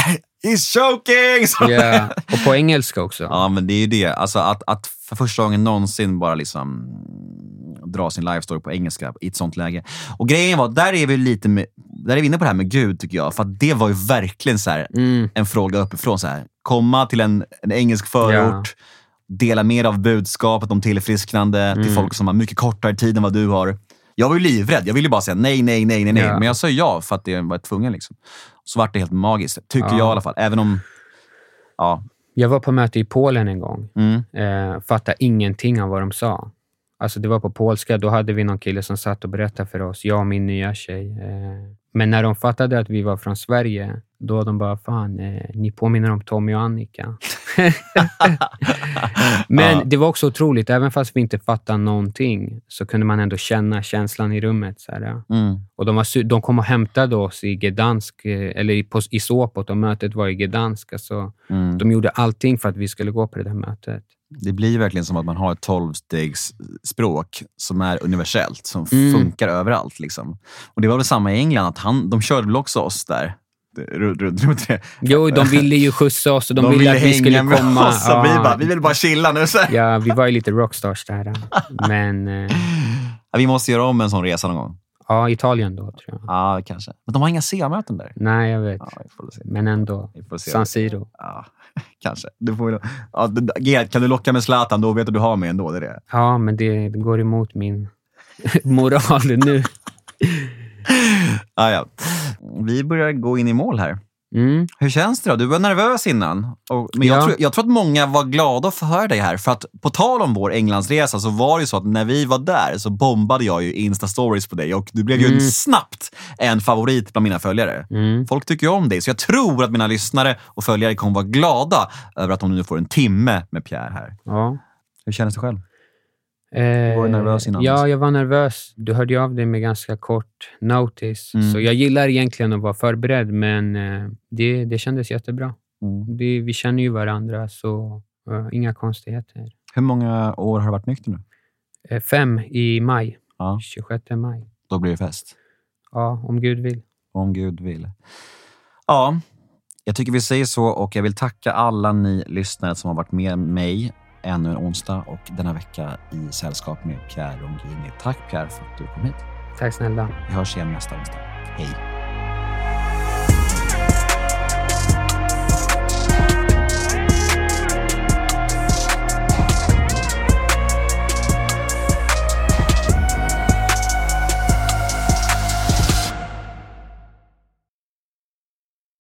He's choking! Ja, och på engelska också. Ja, men det är ju det. Alltså att, att för första gången någonsin bara liksom dra sin life story på engelska i ett sånt läge. Och grejen var, där är vi lite med, där är vi inne på det här med Gud tycker jag. För det var ju verkligen så här, Mm. en fråga uppifrån. Så här, komma till en, en engelsk förort, dela med av budskapet om tillfrisknande till Mm. folk som har mycket kortare tid än vad du har. Jag var ju livrädd. Jag ville bara säga nej, nej, nej, nej, nej. Ja. Men jag sa ja för att jag var tvungen. Liksom. Så vart det helt magiskt, tycker Ja. jag i alla fall. Även om... Ja. Jag var på möte i Polen en gång. Mm. Eh, fattade ingenting av vad de sa. Alltså det var på polska. Då hade vi någon kille som satt och berättade för oss, jag och min nya tjej. Eh, men när de fattade att vi var från Sverige, då de bara, fan, eh, ni påminner om Tommy och Annika. Men Ja. det var också otroligt, även fast vi inte fattade någonting, så kunde man ändå känna känslan i rummet. Så här, ja. Mm. Och de, var, de kom och hämtade oss i Gdansk, eh, eller i, på, i Sopot, och mötet var i Gdansk. Alltså, Mm. de gjorde allting för att vi skulle gå på det där mötet. Det blir verkligen som att man har ett tolvstegsspråk som är universellt, som Mm. funkar överallt. Liksom. Och Det var väl samma i England, att han, de körde väl också oss där. Runt, runt, runt det. Jo, de ville ju skjussa oss och de, ville att vi skulle med komma. oss och vi, bara, vi vill bara chilla nu. Så. ja, vi var ju lite rockstars där. Men eh, Ja, vi måste göra om en sån resa någon gång. Ja, Italien då, tror jag. Ja, kanske. Men de har inga CA-möten där. Nej, jag vet. Ja, se. Men ändå. San Siro. Ja, kanske. Du får, ja, det- kan du locka med Zlatan, då vet du du har mig ändå. Det är det. Ja, men det, det går emot min moral nu. Ah, ja. Vi börjar gå in i mål här. Mm. Hur känns det då? Du var nervös innan. Och, men jag, Ja. tror, jag tror att många var glada att få höra dig här. För att på tal om vår Englandsresa så var det ju så att när vi var där så bombade jag ju Insta-stories på dig och du blev ju Mm. snabbt en favorit bland mina följare. Mm. Folk tycker ju om dig, så jag tror att mina lyssnare och följare kommer vara glada över att de nu får en timme med Pierre här. Ja. Hur känns det själv? Eh, var nervös innan, Ja, alltså. jag var nervös. Du hörde ju av dig med ganska kort notice. Mm. Så jag gillar egentligen att vara förberedd, men eh, det, det kändes jättebra. Mm. Vi, vi känner ju varandra, så eh, inga konstigheter. Hur många år har du varit nykter nu? Eh, fem i maj. Ja. 26 maj. Då blir det fest. Ja, om Gud vill. Om Gud vill. Ja, jag tycker vi säger så och jag vill tacka alla ni lyssnare som har varit med mig ännu en onsdag och denna vecka i sällskap med Pierre Rongini. Tack Pierre för att du kom hit. Tack snälla. Vi hörs igen nästa onsdag. Hej!